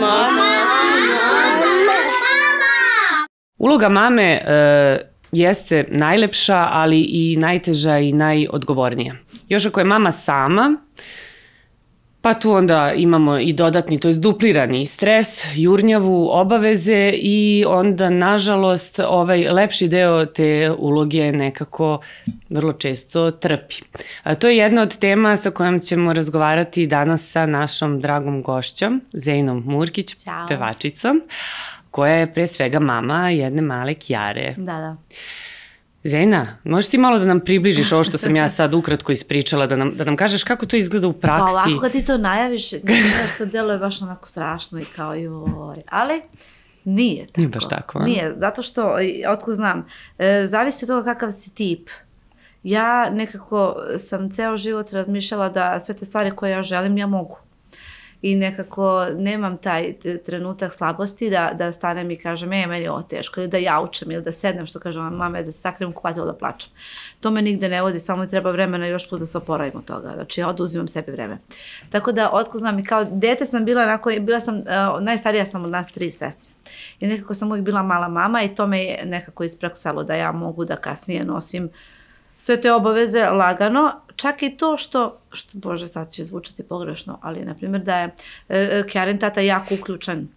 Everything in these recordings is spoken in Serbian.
Mama. Uloga mame e, jeste najlepša, ali i najteža i najodgovornija. Još ako je mama sama, Pa tu onda imamo i dodatni, to je duplirani stres, jurnjavu, obaveze i onda, nažalost, ovaj lepši deo te uloge nekako vrlo često trpi. A to je jedna od tema sa kojom ćemo razgovarati danas sa našom dragom gošćom, Zejnom Murkić, Ćao. pevačicom, koja je pre svega mama jedne male Kjare. Da, da. Zena, možeš ti malo da nam približiš ovo što sam ja sad ukratko ispričala, da nam, da nam kažeš kako to izgleda u Pa praksi? ovako kad ti to najaviš, nešto deluje baš onako strašno i kao joj. Ali nije tako. Nije baš tako, a? Nije, zato što, otko znam, e, zavisi od toga kakav si tip. Ja nekako sam ceo život razmišljala da sve te stvari koje ja želim, ja mogu. I nekako nemam taj trenutak slabosti da, da stanem i kažem, e, meni je ovo teško, ili da jaučem, ili da sednem, što kaže mama, da se sakrijem u kupatilu da plačem. To me nigde ne vodi, samo mi treba vremena još plus da se oporavim od toga. Znači, ja oduzimam sebi vreme. Tako da, otko znam, i kao dete sam bila, onako, bila sam, uh, najstarija sam od nas tri sestre. I nekako sam uvijek bila mala mama i to me je nekako ispraksalo da ja mogu da kasnije nosim sve te obaveze lagano, čak i to što, što bože sad će zvučati pogrešno, ali na primjer da je e, Kjaren tata jako uključen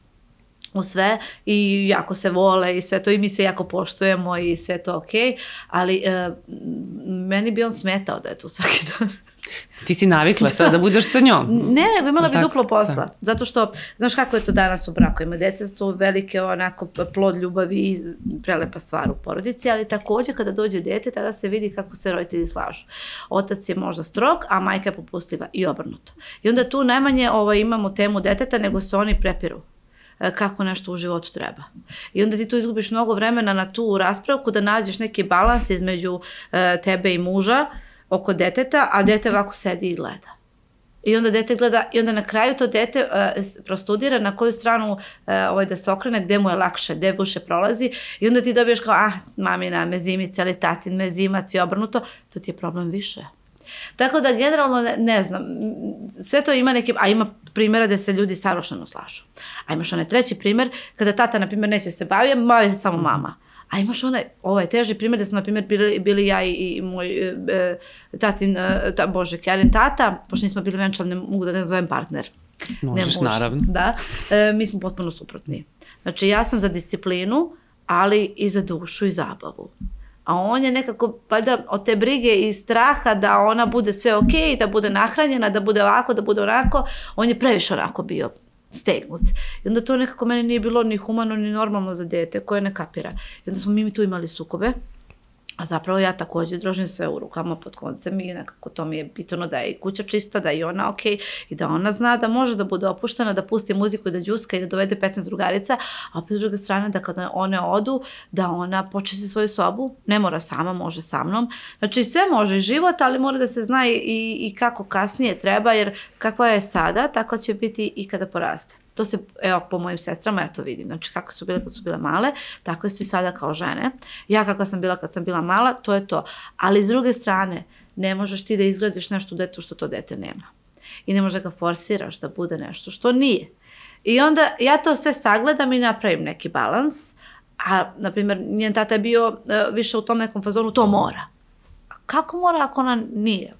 u sve i jako se vole i sve to i mi se jako poštujemo i sve to ok, ali e, meni bi on smetao da je tu svaki dan. Ti si navikla sad da budeš sa njom. Ne, nego imala bi Tako, duplo posla. sad. Zato što, znaš kako je to danas u brakovima, deca su velike onako plod ljubavi i prelepa stvar u porodici, ali takođe kada dođe dete, tada se vidi kako se roditelji slažu. Otac je možda strog, a majka je popustljiva i obrnuto. I onda tu najmanje ovaj, imamo temu deteta, nego se oni prepiru e, kako nešto u životu treba. I onda ti tu izgubiš mnogo vremena na tu raspravku da nađeš neki balans između e, tebe i muža oko deteta, a dete ovako sedi i gleda. I onda dete gleda, i onda na kraju to dete uh, prostudira na koju stranu uh, ovaj, da se okrene, gde mu je lakše, gde više prolazi i onda ti dobiješ kao, ah, mamina mezimica ili tatin mezimac i obrnuto, to ti je problem više. Tako da generalno ne, ne znam, sve to ima neki, a ima primjera gde se ljudi savršeno slažu. A imaš onaj treći primjer, kada tata, na primjer, neće se baviti, bavi se samo mama. A imaš onaj, ovaj teži primjer da smo, na primjer, bili, bili ja i, i moj e, e, tatin, e, ta, bože, Kjarin tata, pošto nismo bili venčali, ne mogu da ga nazovem partner. Ne Možeš, može. naravno. Da, e, mi smo potpuno suprotni. Znači, ja sam za disciplinu, ali i za dušu i zabavu. A on je nekako, pa da, od te brige i straha da ona bude sve okej, da bude nahranjena, da bude ovako, da bude onako, on je previše onako bio stegnut. I onda to nekako meni nije bilo ni humano ni normalno za dete koje ne kapira. I onda smo mi tu imali sukobe. A zapravo ja takođe držim sve u rukama pod koncem i nekako to mi je bitno da je i kuća čista, da je i ona ok i da ona zna da može da bude opuštena, da pusti muziku i da džuska i da dovede 15 drugarica, a opet s druge strane da kada one odu, da ona počesi svoju sobu, ne mora sama, može sa mnom. Znači sve može i život, ali mora da se zna i, i kako kasnije treba, jer kakva je sada, tako će biti i kada poraste. To se, evo, po mojim sestrama ja to vidim. Znači, kako su bile kad su bile male, tako su i sada kao žene. Ja kakva sam bila kad sam bila mala, to je to. Ali s druge strane, ne možeš ti da izgradiš nešto u detetu što to dete nema. I ne možeš da ga forsiraš da bude nešto što nije. I onda ja to sve sagledam i napravim neki balans, a, na primjer, njen tata je bio uh, više u tom nekom fazonu, to mora. Kako mora ako ona nije?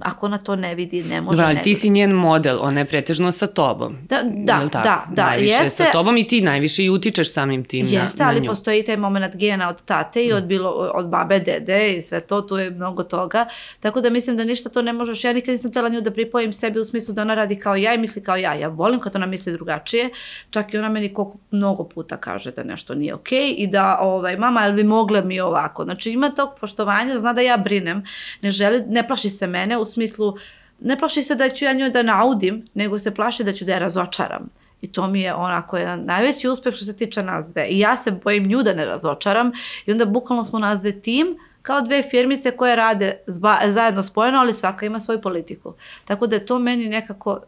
Ako ona to ne vidi, ne može, Dobro, ali ne ti si njen model, ona je pretežno sa tobom. Da, da, tako? da, da, Najviše jeste. sa tobom i ti najviše i utičeš samim tim Jeste, na, na ali nju. postoji i taj moment gena od tate i od, bilo, od babe, dede i sve to, tu je mnogo toga. Tako da mislim da ništa to ne možeš, ja nikad nisam htjela nju da pripojim sebi u smislu da ona radi kao ja i misli kao ja. Ja volim kad ona misli drugačije, čak i ona meni koliko mnogo puta kaže da nešto nije okej i da, ovaj, mama, jel vi mogle mi ovako? Znači ima tog poštovanja, zna da ja brinem, ne želi, ne plaši se mene u smislu, ne plaši se da ću ja njoj da naudim, nego se plaši da ću da je razočaram. I to mi je onako jedan najveći uspeh što se tiče nas dve. I ja se bojim nju da ne razočaram i onda bukvalno smo nas dve tim kao dve firmice koje rade zba, zajedno spojeno, ali svaka ima svoju politiku. Tako da je to meni nekako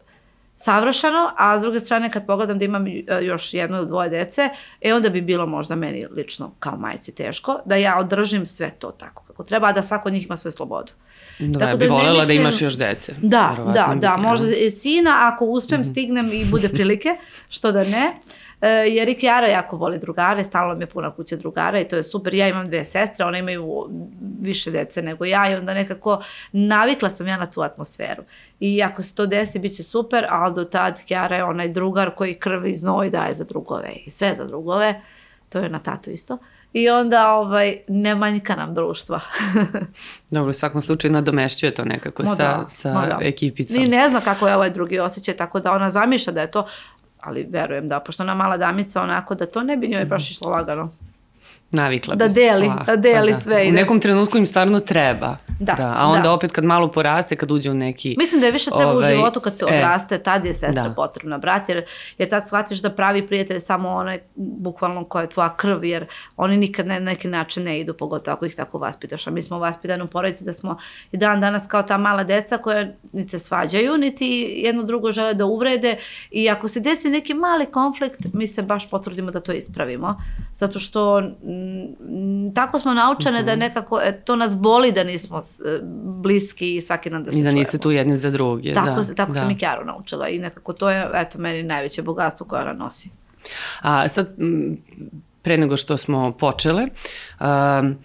savršeno, a s druge strane kad pogledam da imam e, još jedno ili dvoje dece, e onda bi bilo možda meni lično kao majci teško da ja održim sve to tako kako treba, a da svako od njih ima svoju slobodu. Da, Tako bi ne volela da mislim- imaš još dece. Da, da, bi, da, možda sina, ako uspem, stignem i bude prilike, što da ne. E, jer i Kjara jako voli drugare, stalno mi je puna kuća drugara i to je super. Ja imam dve sestre, one imaju više dece nego ja i onda nekako navikla sam ja na tu atmosferu. I ako se to desi, bit će super, ali do tad Kjara je onaj drugar koji krvi i znoj daje za drugove i sve za drugove. To je na tatu isto. I onda ovaj, ne manjka nam društva. Dobro, u svakom slučaju nadomešćuje to nekako Ma sa, da, sa da. ekipicom. Ni ne zna kako je ovaj drugi osjećaj, tako da ona zamišlja da je to, ali verujem da, pošto ona mala damica onako, da to ne bi njoj baš išlo lagano. Navikla Da deli, da deli pa sve i U da nekom trenutku im stvarno treba. Da, A onda da. opet kad malo poraste, kad uđe u neki... Mislim da je više treba u Ovaj, životu kad se e, odraste, tad je sestra da. potrebna, brat, jer, jer tad shvatiš da pravi prijatelj je samo onaj bukvalno koja je tvoja krv, jer oni nikad na neki način ne idu, pogotovo ako ih tako vaspitaš. A mi smo vaspitani u porodici da smo i dan danas kao ta mala deca koja niti se svađaju, niti jedno drugo žele da uvrede i ako se desi neki mali konflikt, mi se baš potrudimo da to ispravimo. Zato što tako smo naučene Mhm. da nekako, e, to nas boli da nismo s- bliski i svaki dan da se I da čujemo. niste tu jedni za druge. Tako, da, tako da. sam i Kjaru naučila i nekako to je, eto, meni najveće bogatstvo koje ona nosi. A sad, pre nego što smo počele, um,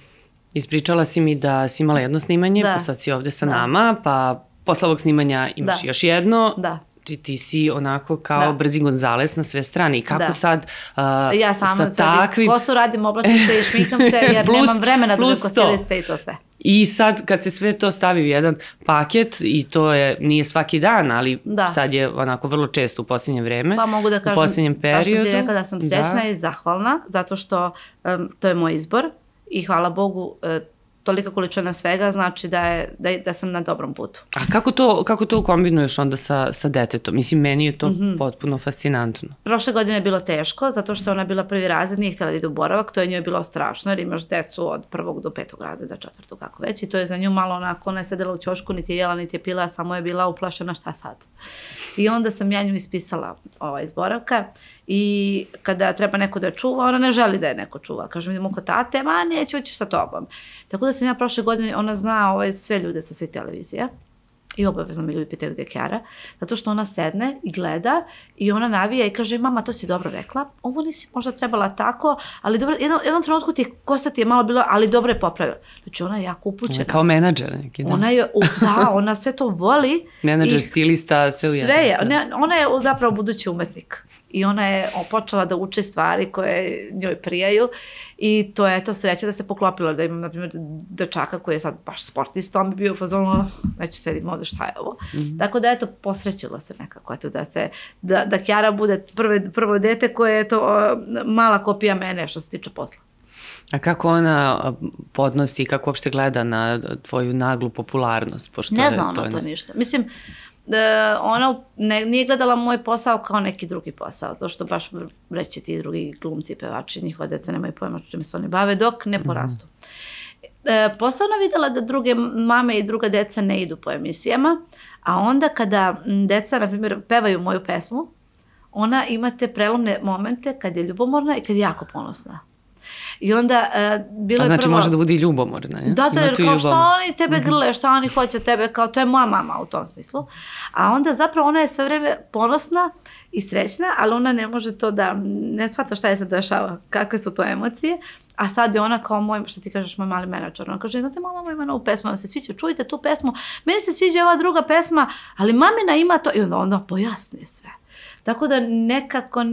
ispričala si mi da si imala jedno snimanje, Da. pa sad si ovde sa Da. nama, pa posle ovog snimanja imaš Da. još jedno. Da. Či ti si onako kao Da. brzi Gonzales na sve strane. I kako Da. sad uh, Ja sama sa takvim... kosu radim oblačice i šmikam se jer Plus- nemam vremena da plus kod to. stiliste i to sve. I sad kad se sve to stavi u jedan paket i to je nije svaki dan, ali Da. sad je onako vrlo često u posljednje vreme. Pa mogu da kažem, u posljednjem baš sam periodu. ti rekla da sam srećna i zahvalna, zato što em, to je moj izbor i hvala Bogu e, tolika količina svega znači da, je, da, je- da sam na dobrom putu. A kako to, kako to kombinuješ onda sa, sa detetom? Mislim, meni je to Mhm. potpuno fascinantno. Prošle godine je bilo teško, zato što ona bila prvi razred, nije htjela da ide u boravak, to je njoj bilo strašno, jer imaš decu od prvog do petog razreda, četvrtog, kako već, i to je za nju malo onako, ona je sedela u ćošku, niti je jela, niti je pila, samo je bila uplašena šta sad. I onda sam ja nju ispisala ovaj, iz boravka i kada treba neko da je čuva, ona ne želi da je neko čuva. Kaže idemo kod tate, ma neću, hoću sa tobom. Tako da sam ja prošle godine, ona zna ovaj, sve ljude sa sve televizije i obavezno me ljudi pitaju gde je Kjara, zato što ona sedne i gleda i ona navija i kaže, mama, to si dobro rekla, ovo nisi možda trebala tako, ali dobro, jednom, jednom trenutku ti kosa ti je malo bilo, ali dobro je popravila. Znači, ona je jako Ona upućena. kao menadžer neki, da? Ona je, u- da, ona sve to voli. menadžer, i stilista, sve u. Sve je, da. ne, ona je zapravo budući umetnik. I ona je počela da uči stvari koje njoj prijaju i to je to sreća da se poklopilo, da imam, na primjer, dečaka koji je sad baš sportista, on bi bio u fazonu, "Oh, neću sedim ovde, šta je ovo? Mhm. Tako da, eto, posrećilo se nekako, eto, da se, da, da Kjara bude prve, prvo dete koje je to o, mala kopija mene što se tiče posla. A kako ona podnosi, kako uopšte gleda na tvoju naglu popularnost? Pošto Ne zna ona to ne- ništa. Mislim, da ona ne, nije gledala moj posao kao neki drugi posao, to što baš reći ti drugi glumci, pevači, njihova deca nemaju pojma čime se oni bave, dok ne porastu. E, posle ona videla da druge mame i druga deca ne idu po emisijama, a onda kada deca, na primjer, pevaju moju pesmu, ona ima te prelomne momente kad je ljubomorna i kad je jako ponosna. I onda e, bilo A je znači prvo... može da bude i ljubomorna, je? Da, da, jer kao šta ljubomor. oni tebe grle, šta oni hoće tebe, kao to je moja mama u tom smislu. A onda zapravo ona je sve vreme ponosna i srećna, ali ona ne može to da, ne shvata šta je se dešava, kakve su to emocije. A sad je ona kao moj, što ti kažeš, moj mali menadžer. Ona kaže, znate, mama ima novu pesmu, vam se sviđa, čujte tu pesmu, meni se sviđa ova druga pesma, ali mamina ima to. I onda ona pojasni sve. Tako da nekako,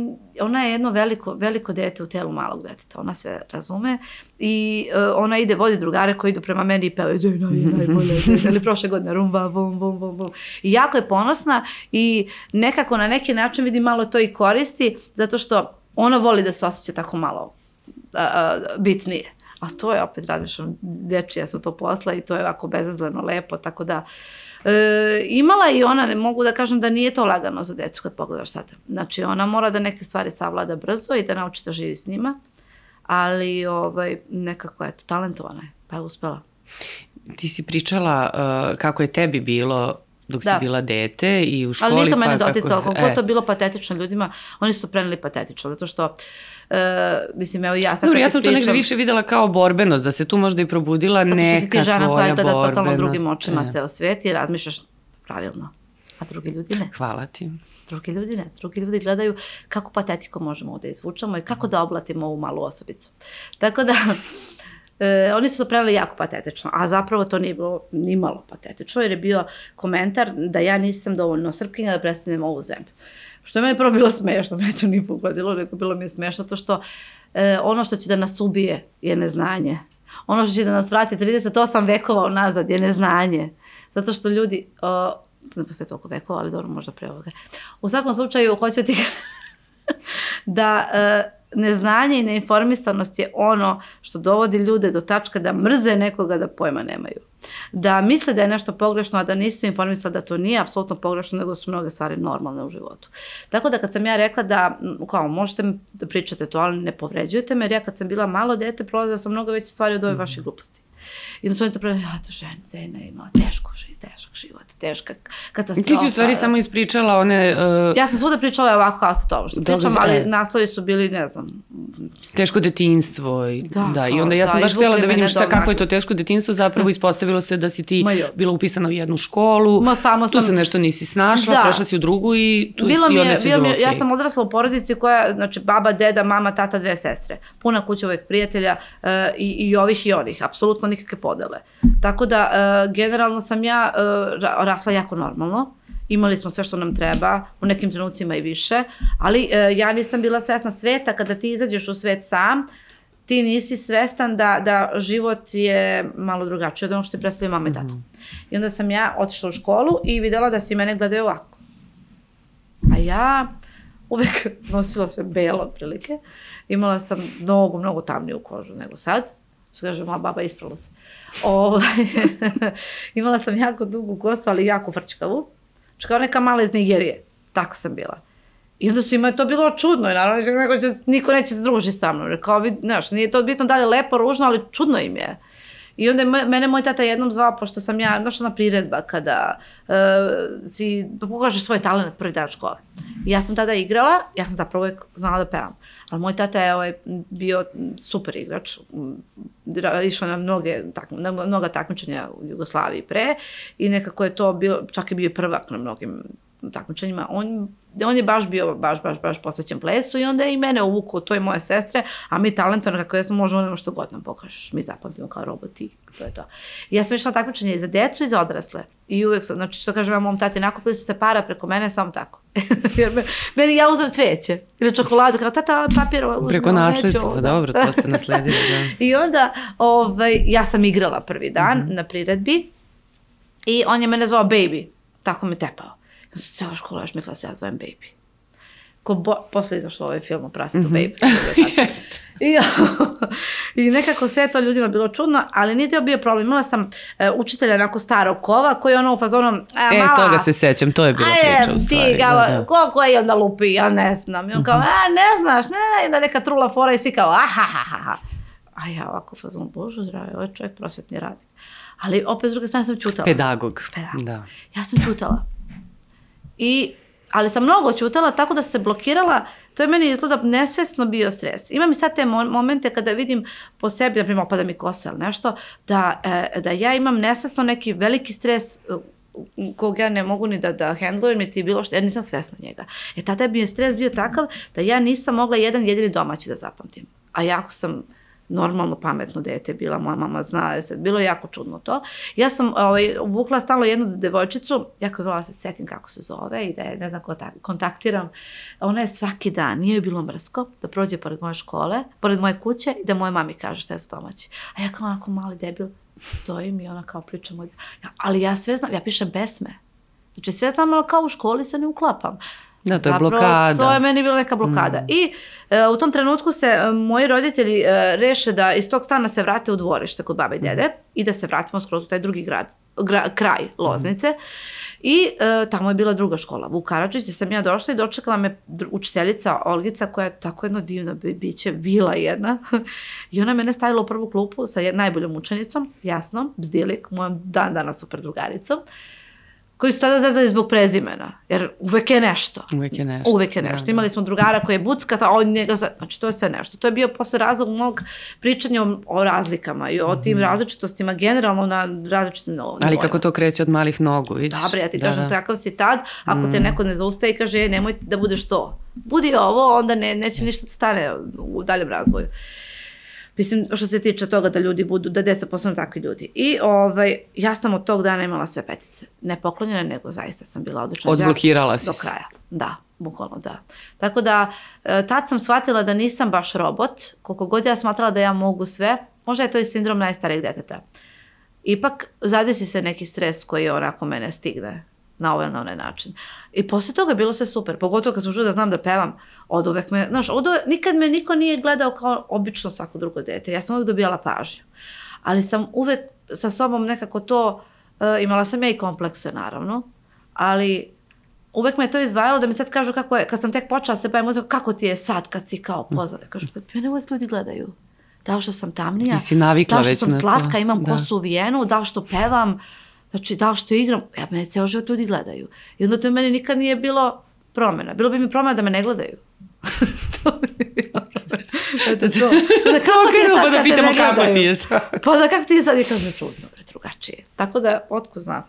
ona je jedno veliko, veliko dete u telu malog deteta, ona sve razume i uh, ona ide, vodi drugare koji idu prema meni i pevaju Zena je najbolja, Zena, ili prošle godine rumba, bum, bum, bum, bum. I jako je ponosna i nekako na neki način vidi malo to i koristi, zato što ona voli da se osjeća tako malo a, a, bitnije. A to je opet, radiš, dečija su to posla i to je ovako bezazleno lepo, tako da E, imala i ona, ne mogu da kažem da nije to lagano za decu kad pogledaš sad. Znači ona mora da neke stvari savlada brzo i da nauči da živi s njima, ali ovaj, nekako eto, talentovana je, pa je uspela. Ti si pričala uh, kako je tebi bilo dok Da. si bila dete i u školi. Ali nije to mene pa doticalo, koliko e. to bilo patetično ljudima, oni su preneli patetično, zato što, e, mislim, evo ja sad Dobro, ja sam to negde pričam- više videla kao borbenost, da se tu možda i probudila Zato što si neka ti žena tvoja koja gleda totalno borbenost. drugim očima E, ceo svet i razmišljaš pravilno. A drugi ljudi ne. Hvala ti. Drugi ljudi ne. Drugi ljudi gledaju kako patetiko možemo ovde izvučamo i kako da oblatimo ovu malu osobicu. Tako da, e, oni su to pravili jako patetično, a zapravo to nije bilo ni malo patetično, jer je bio komentar da ja nisam dovoljno srpkinja da predstavljam ovu zemlju. Što je meni prvo bilo smešno, meni to nije pogodilo, nego bilo mi je smešno to što e, ono što će da nas ubije je neznanje. Ono što će da nas vrati 38 vekova unazad je neznanje. Zato što ljudi, o, ne postoje toliko vekova, ali dobro, možda pre ovoga. U svakom slučaju, hoću ti da e, neznanje i neinformisanost je ono što dovodi ljude do tačka da mrze nekoga da pojma nemaju. Da misle da je nešto pogrešno, a da nisu informisali da to nije apsolutno pogrešno, nego su mnoge stvari normalne u životu. Tako da kad sam ja rekla da, kao, možete da pričate to, ali ne povređujete me, jer ja kad sam bila malo dete, prolazila sam mnogo veće stvari od ove vaše gluposti. I onda su oni to pravili, ja to žena, žena ima teško život, težak život, teška katastrofa. Ti si u stvari samo ispričala one uh, Ja sam svuda pričala ovako kao sa to što pričam, ali e. naslovi su bili, ne znam, teško detinjstvo i, Da, da, i onda ja sam da, baš htjela da vidim šta, do kako je to teško detinjstvo, zapravo ispostavilo se da si ti Ma bila upisana u jednu školu, Ma, samo tu sam- se nešto nisi snašla, Da. prešla si u drugu i tu bilo i onda bio bilo je, ja sam odrasla u porodici koja, znači baba, deda, mama, tata, dve sestre. Puna kuća uvek prijatelja e, i, i ovih i onih, apsolutno nikakve podele. Tako da, e, generalno sam ja e, ra- rasla jako normalno. Imali smo sve što nam treba, u nekim trenucima i više, ali e, ja nisam bila svesna sveta. Kada ti izađeš u svet sam, ti nisi svestan da, da život je malo drugačiji od onog što ti predstavljaju mama i tata. I onda sam ja otišla u školu i videla da svi mene gledaju ovako. A ja uvek nosila sve belo otprilike. Imala sam mnogo, mnogo tamniju kožu nego sad. Što kaže, moja baba isprala se. Ovaj, imala sam jako dugu kosu, ali jako frčkavu. Znači kao neka mala iz Nigerije. Tako sam bila. I onda su ima to bilo čudno i naravno neko će, niko neće se družiti sa mnom. Jer Kao, vid- znaš, nije to bitno da li je lepo, ružno, ali čudno im je. I onda je mene moj tata jednom zvao, pošto sam ja došla na priredba kada uh, si pokažeš svoj talent prvi dan škole. I ja sam tada igrala, ja sam zapravo uvek znala da pevam. Ali moj tata je ovaj, bio super igrač, išao na mnoge, tak, na mnoga takmičenja u Jugoslaviji pre i nekako je to bilo, čak je bio prvak na mnogim takmičenjima. On, on je baš bio baš, baš, baš posvećen plesu i onda je i mene uvukao, to je moje sestre, a mi talentovane kako jesmo možemo ono što god nam pokažeš. Mi zapamtimo kao roboti, to je to. I ja sam išla na takmičenje i za decu i za odrasle. I uvek sam, znači što kažem ja mom tati, nakupili su se para preko mene samo tako. Jer me, meni ja uzmem cveće ili čokoladu, kao tata papir, uzmem, Preko nasledstva, da. dobro, to ste nasledili. Da. I onda ovaj, ja sam igrala prvi dan Mhm. na priredbi i on je mene zvao baby. Tako me tepao. Ja sam cijela škola još mislila da se ja zovem baby. Ko bo, posle je izašao ovaj film o Prasetu Mhm. baby. I, I nekako sve to ljudima bilo čudno, ali nije to bio problem. Imala sam e, učitelja onako starog kova koji je ono u fazonom, a, E, mala, toga se sećam, to je bila priča u stvari. Ti, ga, da, da. ko, ko je onda lupi, ja ne znam. I on kao, a ne znaš, ne, i da neka trula fora i svi kao, ahahaha. A ja ovako fazon, bože zdrave, ovaj čovjek prosvetni radnik. Ali opet s druge strane sam čutala. Pedagog. Pedagog. Da. Ja sam čutala. I, ali sam mnogo čutala, tako da se blokirala, to je meni izgleda nesvesno bio stres. Imam i sad te mo- momente kada vidim po sebi, na primjer, opada mi kosa ili nešto, da, e, da ja imam nesvesno neki veliki stres e, kog ja ne mogu ni da, da handlujem, niti bilo što, jer nisam svesna njega. E tada bi je stres bio takav da ja nisam mogla jedan jedini domaći da zapamtim. A jako sam normalno pametno dete bila, moja mama zna, je bilo je jako čudno to. Ja sam ovaj, vukla stalno jednu devojčicu, jako da se setim kako se zove i da je, ne znam, kontak- kontaktiram. Ona je svaki dan, nije joj bilo mrsko, da prođe pored moje škole, pored moje kuće i da moje mami kaže šta je za domaći. A ja kao onako mali debil stojim i ona kao priča moj... Ja, ali ja sve znam, ja pišem pesme. Znači sve znam, ali kao u školi se ne uklapam. Da, to je Zapravo, blokada. To je meni bila neka blokada. I e, u tom trenutku se e, moji roditelji e, reše da iz tog stana se vrate u dvorište kod babe i dede i da se vratimo skroz u taj drugi grad, gra, kraj Loznice. I e, tamo je bila druga škola, Vuk Karadžić, gdje sam ja došla i dočekala me učiteljica Olgica koja je tako jedno divno bi- biće, vila jedna. I ona mene stavila u prvu klupu sa najboljom učenicom, jasno, Bzdilik, mojom dan danas super drugaricom. Koji su tada zezali zbog prezimena, jer uvek je nešto. Uvek je nešto. Uvek je nešto. Da, da. Imali smo drugara koji je bucka, sa on njega, znači to je sve nešto. To je bio posle razlog mog pričanja o, o razlikama i o tim različitostima generalno na različitim nivoima. Mhm. Ali kako to kreće od malih nogu, vidiš? Dobre, ja ti Da, kažem, da. Mm. takav si tad, ako te neko ne zaustavi i kaže, e, nemoj da budeš to. Budi ovo, onda ne, neće ništa da stane u daljem razvoju. Mislim, što se tiče toga da ljudi budu, da deca postanu takvi ljudi. I ovaj, ja sam od tog dana imala sve petice. Ne poklonjene, nego zaista sam bila odlična Odblokirala si Do kraja, da, bukvalno da. Tako da, e, tad sam shvatila da nisam baš robot, koliko god ja smatrala da ja mogu sve, možda je to i sindrom najstarijeg deteta. Ipak zadesi se neki stres koji onako mene stigne na ovaj ili na onaj način. I posle toga je bilo sve super, pogotovo kad sam čula da znam da pevam, od uvek me, znaš, od uvek, nikad me niko nije gledao kao obično svako drugo dete, ja sam uvek dobijala pažnju. Ali sam uvek sa sobom nekako to, e, imala sam ja i komplekse naravno, ali uvek me je to izdvajalo da mi sad kažu kako je, kad sam tek počela da se bavim muzikom, kako ti je sad kad si kao pozvala. Kažu, pa mene uvek ljudi gledaju. Da što sam tamnija, da što sam na to. slatka, imam Da. kosu uvijenu, da što pevam, znači da što igram, ja mene ceo život ljudi gledaju. I onda to meni nikad nije bilo promjena. Bilo bi mi promjena da me ne gledaju. to bi bilo. Eto to. Da, Okrenemo sad pa da pitamo kako ti je sad. Pa da kako ti je sad je kažem čudno, drugačije. Tako da, otko zna.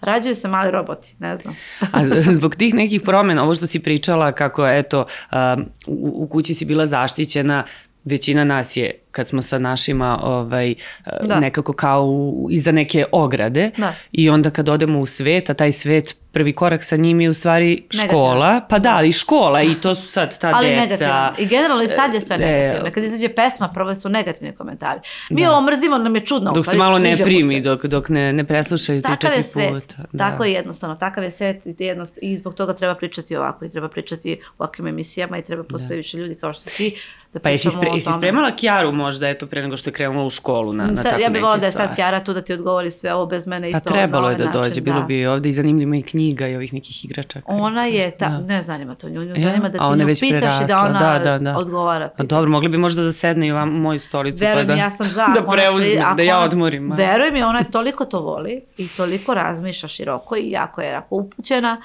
Rađaju se mali roboti, ne znam. A zbog tih nekih promjena, ovo što si pričala kako eto um, u, u kući si bila zaštićena, većina nas je kad smo sa našima ovaj, Da. da. nekako kao u, iza neke ograde Da. i onda kad odemo u svet, a taj svet prvi korak sa njim je u stvari škola, Negativan. pa da, ali škola i to su sad ta Ali deca. negativno. I generalno i sad je sve e, negativno. Kad izađe pesma, prvo su negativni komentari. Mi ovo mrzimo, nam je čudno. Dok se malo ne primi, se. dok, dok ne, ne preslušaju je četiri svet. puta. Da. Tako je jednostavno. Takav je svet i, jednost, i zbog toga treba pričati ovako i treba pričati u ovakvim emisijama i treba postoji više ljudi kao što ti. Da Pa jesi, spre, jesi spremala Kjaru možda, eto, pre nego što je krenula u školu na, na Sad, tako ja bih volila da je sad Kjara tu da ti odgovori sve ovo bez mene Pa isto. trebalo na je ovaj da dođe, način, bilo da. bi ovde i zanimljivo i knjiga i ovih nekih igračaka. Ona je, ta, Da. ne zanima to nju, nju Ja? zanima da A ti nju pitaš i da prerasla, ona da, da, da. odgovara. A pitanja. dobro, mogli bi možda da sedne i u vam, moju stolicu Veruj pa da, ja sam za. da preuzme, da ja odmorim. a. Veruj mi, ona toliko to voli i toliko razmišlja široko i jako je jako upućena.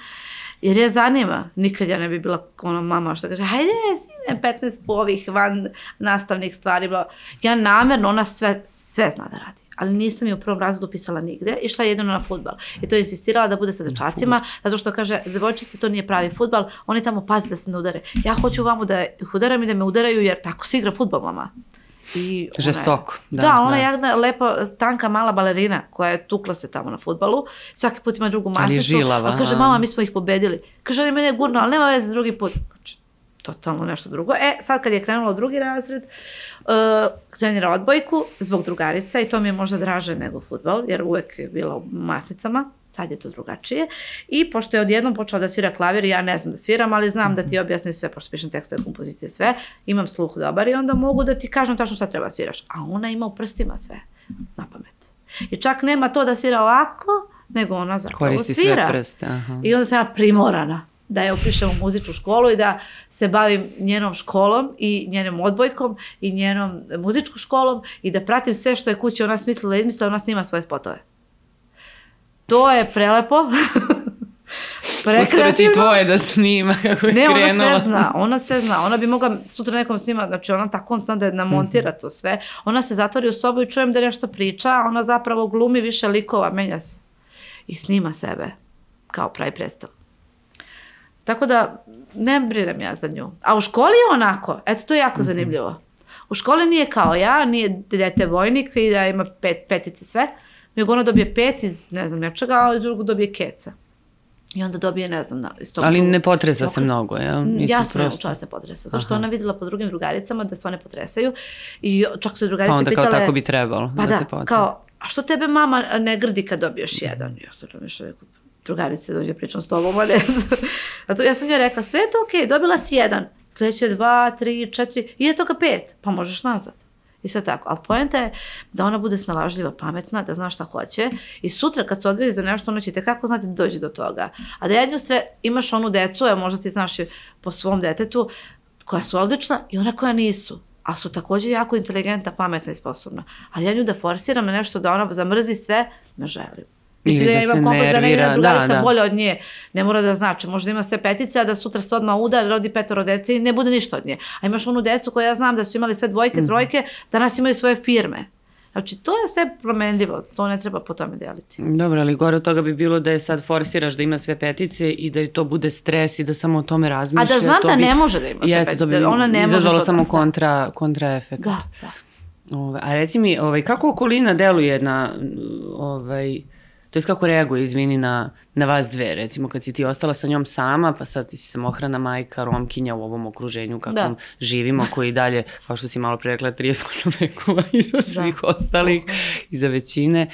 Jer je zanima. Nikad ja ne bi bila ona mama što kaže, hajde, sine, 15 po ovih van nastavnih stvari. bla. Ja namjerno, ona sve, sve zna da radi. Ali nisam je u prvom razredu pisala nigde, išla je jedino na futbal. I to je insistirala da bude sa dečacima, zato što kaže, za devojčice to nije pravi futbal, oni tamo paze da se ne udare. Ja hoću vamo da ih udaram i da me udaraju, jer tako se igra futbal, mama. I ona Žestoko, da, Da, ona da. je jedna lepa, tanka, mala balerina koja je tukla se tamo na futbalu. Svaki put ima drugu Ali je masicu. žilava, a kaže, mama, mi smo ih pobedili. Kaže, oni mene gurno, ali nema veze drugi put. Totalno nešto drugo. E, sad kad je krenula u drugi razred, uh, trenira odbojku zbog drugarica i to mi je možda draže nego futbal, jer uvek je bila u masicama, sad je to drugačije. I pošto je odjednom počela da svira klavir, ja ne znam da sviram, ali znam da ti objasnim sve, pošto pišem tekstove, kompozicije, sve, imam sluh dobar i onda mogu da ti kažem tačno šta treba da sviraš. A ona ima u prstima sve, na pamet. I čak nema to da svira ovako, nego ona zapravo Koristi sve svira. prste, aha. I onda sam ja primorana da je upišem u muzičku školu i da se bavim njenom školom i njenom odbojkom i njenom muzičkom školom i da pratim sve što je kući ona smislila i izmislila, ona snima svoje spotove. To je prelepo. Uskoro će i tvoje da snima kako je Ne, ona krenula. sve zna, ona sve zna. Ona bi mogla sutra nekom snima, znači ona tako zna da namontira Mhm. to sve. Ona se zatvori u sobu i čujem da nešto priča, a ona zapravo glumi više likova, menja se. I snima sebe kao pravi predstav. Tako da, ne brinem ja za nju. A u školi je onako, eto to je jako Mhm. zanimljivo. U školi nije kao ja, nije dete vojnik i da ima pet, petice sve, nego ona dobije pet iz ne znam nečega, a drugo dobije keca. I onda dobije, ne znam, na, iz tog Ali ne potresa se mnogo? Mm, Mislim, ja sam prosto- naučila da se potresa, zato što ona videla po drugim drugaricama da se one potresaju i čak su drugarice Pa onda kao pitale... tako bi trebalo Pa da, se potresa. kao, a što tebe mama ne grdi kad dobiješ jedan? Ja sam razmišljala, rekao, drugarice dođe pričam s tobom, a ne. A ja sam njoj rekla, sve je to okej, dobila si jedan, sljedeće dva, tri, četiri, i je toga pet, pa možeš nazad. I sve tako. Ali poenta je da ona bude snalažljiva, pametna, da zna šta hoće i sutra kad se odredi za nešto, ona će kako znati da dođe do toga. A da jednu sre... imaš onu decu, evo možda ti znaš po svom detetu, koja su odlična i ona koja nisu. A su također jako inteligentna, pametna i sposobna. Ali ja nju da forsiram na nešto da ona zamrzi sve, ne želim. Ili Niti da ja imam kompleks da ne jedna drugarica da, da. bolja od nje. Ne mora da znači. Možda ima sve petice, a da sutra se odmah uda, rodi petoro dece i ne bude ništa od nje. A imaš onu decu koja ja znam da su imali sve dvojke, Mhm. trojke, danas imaju svoje firme. Znači, to je sve promenljivo. To ne treba po tome deliti. Dobro, ali gore od toga bi bilo da je sad forsiraš da ima sve petice i da je to bude stres i da samo o tome A razmišlja. da znam to da bi- ne može da ima sve Jeste, to bi petice. Ona ne može izazvalo to- samo da. kontra, kontra efekt. Da, da. Ove, a reci mi, ovaj, kako okolina deluje na, ovaj, to jest kako reaguje, izvini, na, na vas dve, recimo kad si ti ostala sa njom sama, pa sad ti si samohrana majka, romkinja u ovom okruženju kakvom Da. živimo, koji dalje, kao što si malo pre rekla, 38 vekova iza svih ostalih, iza većine,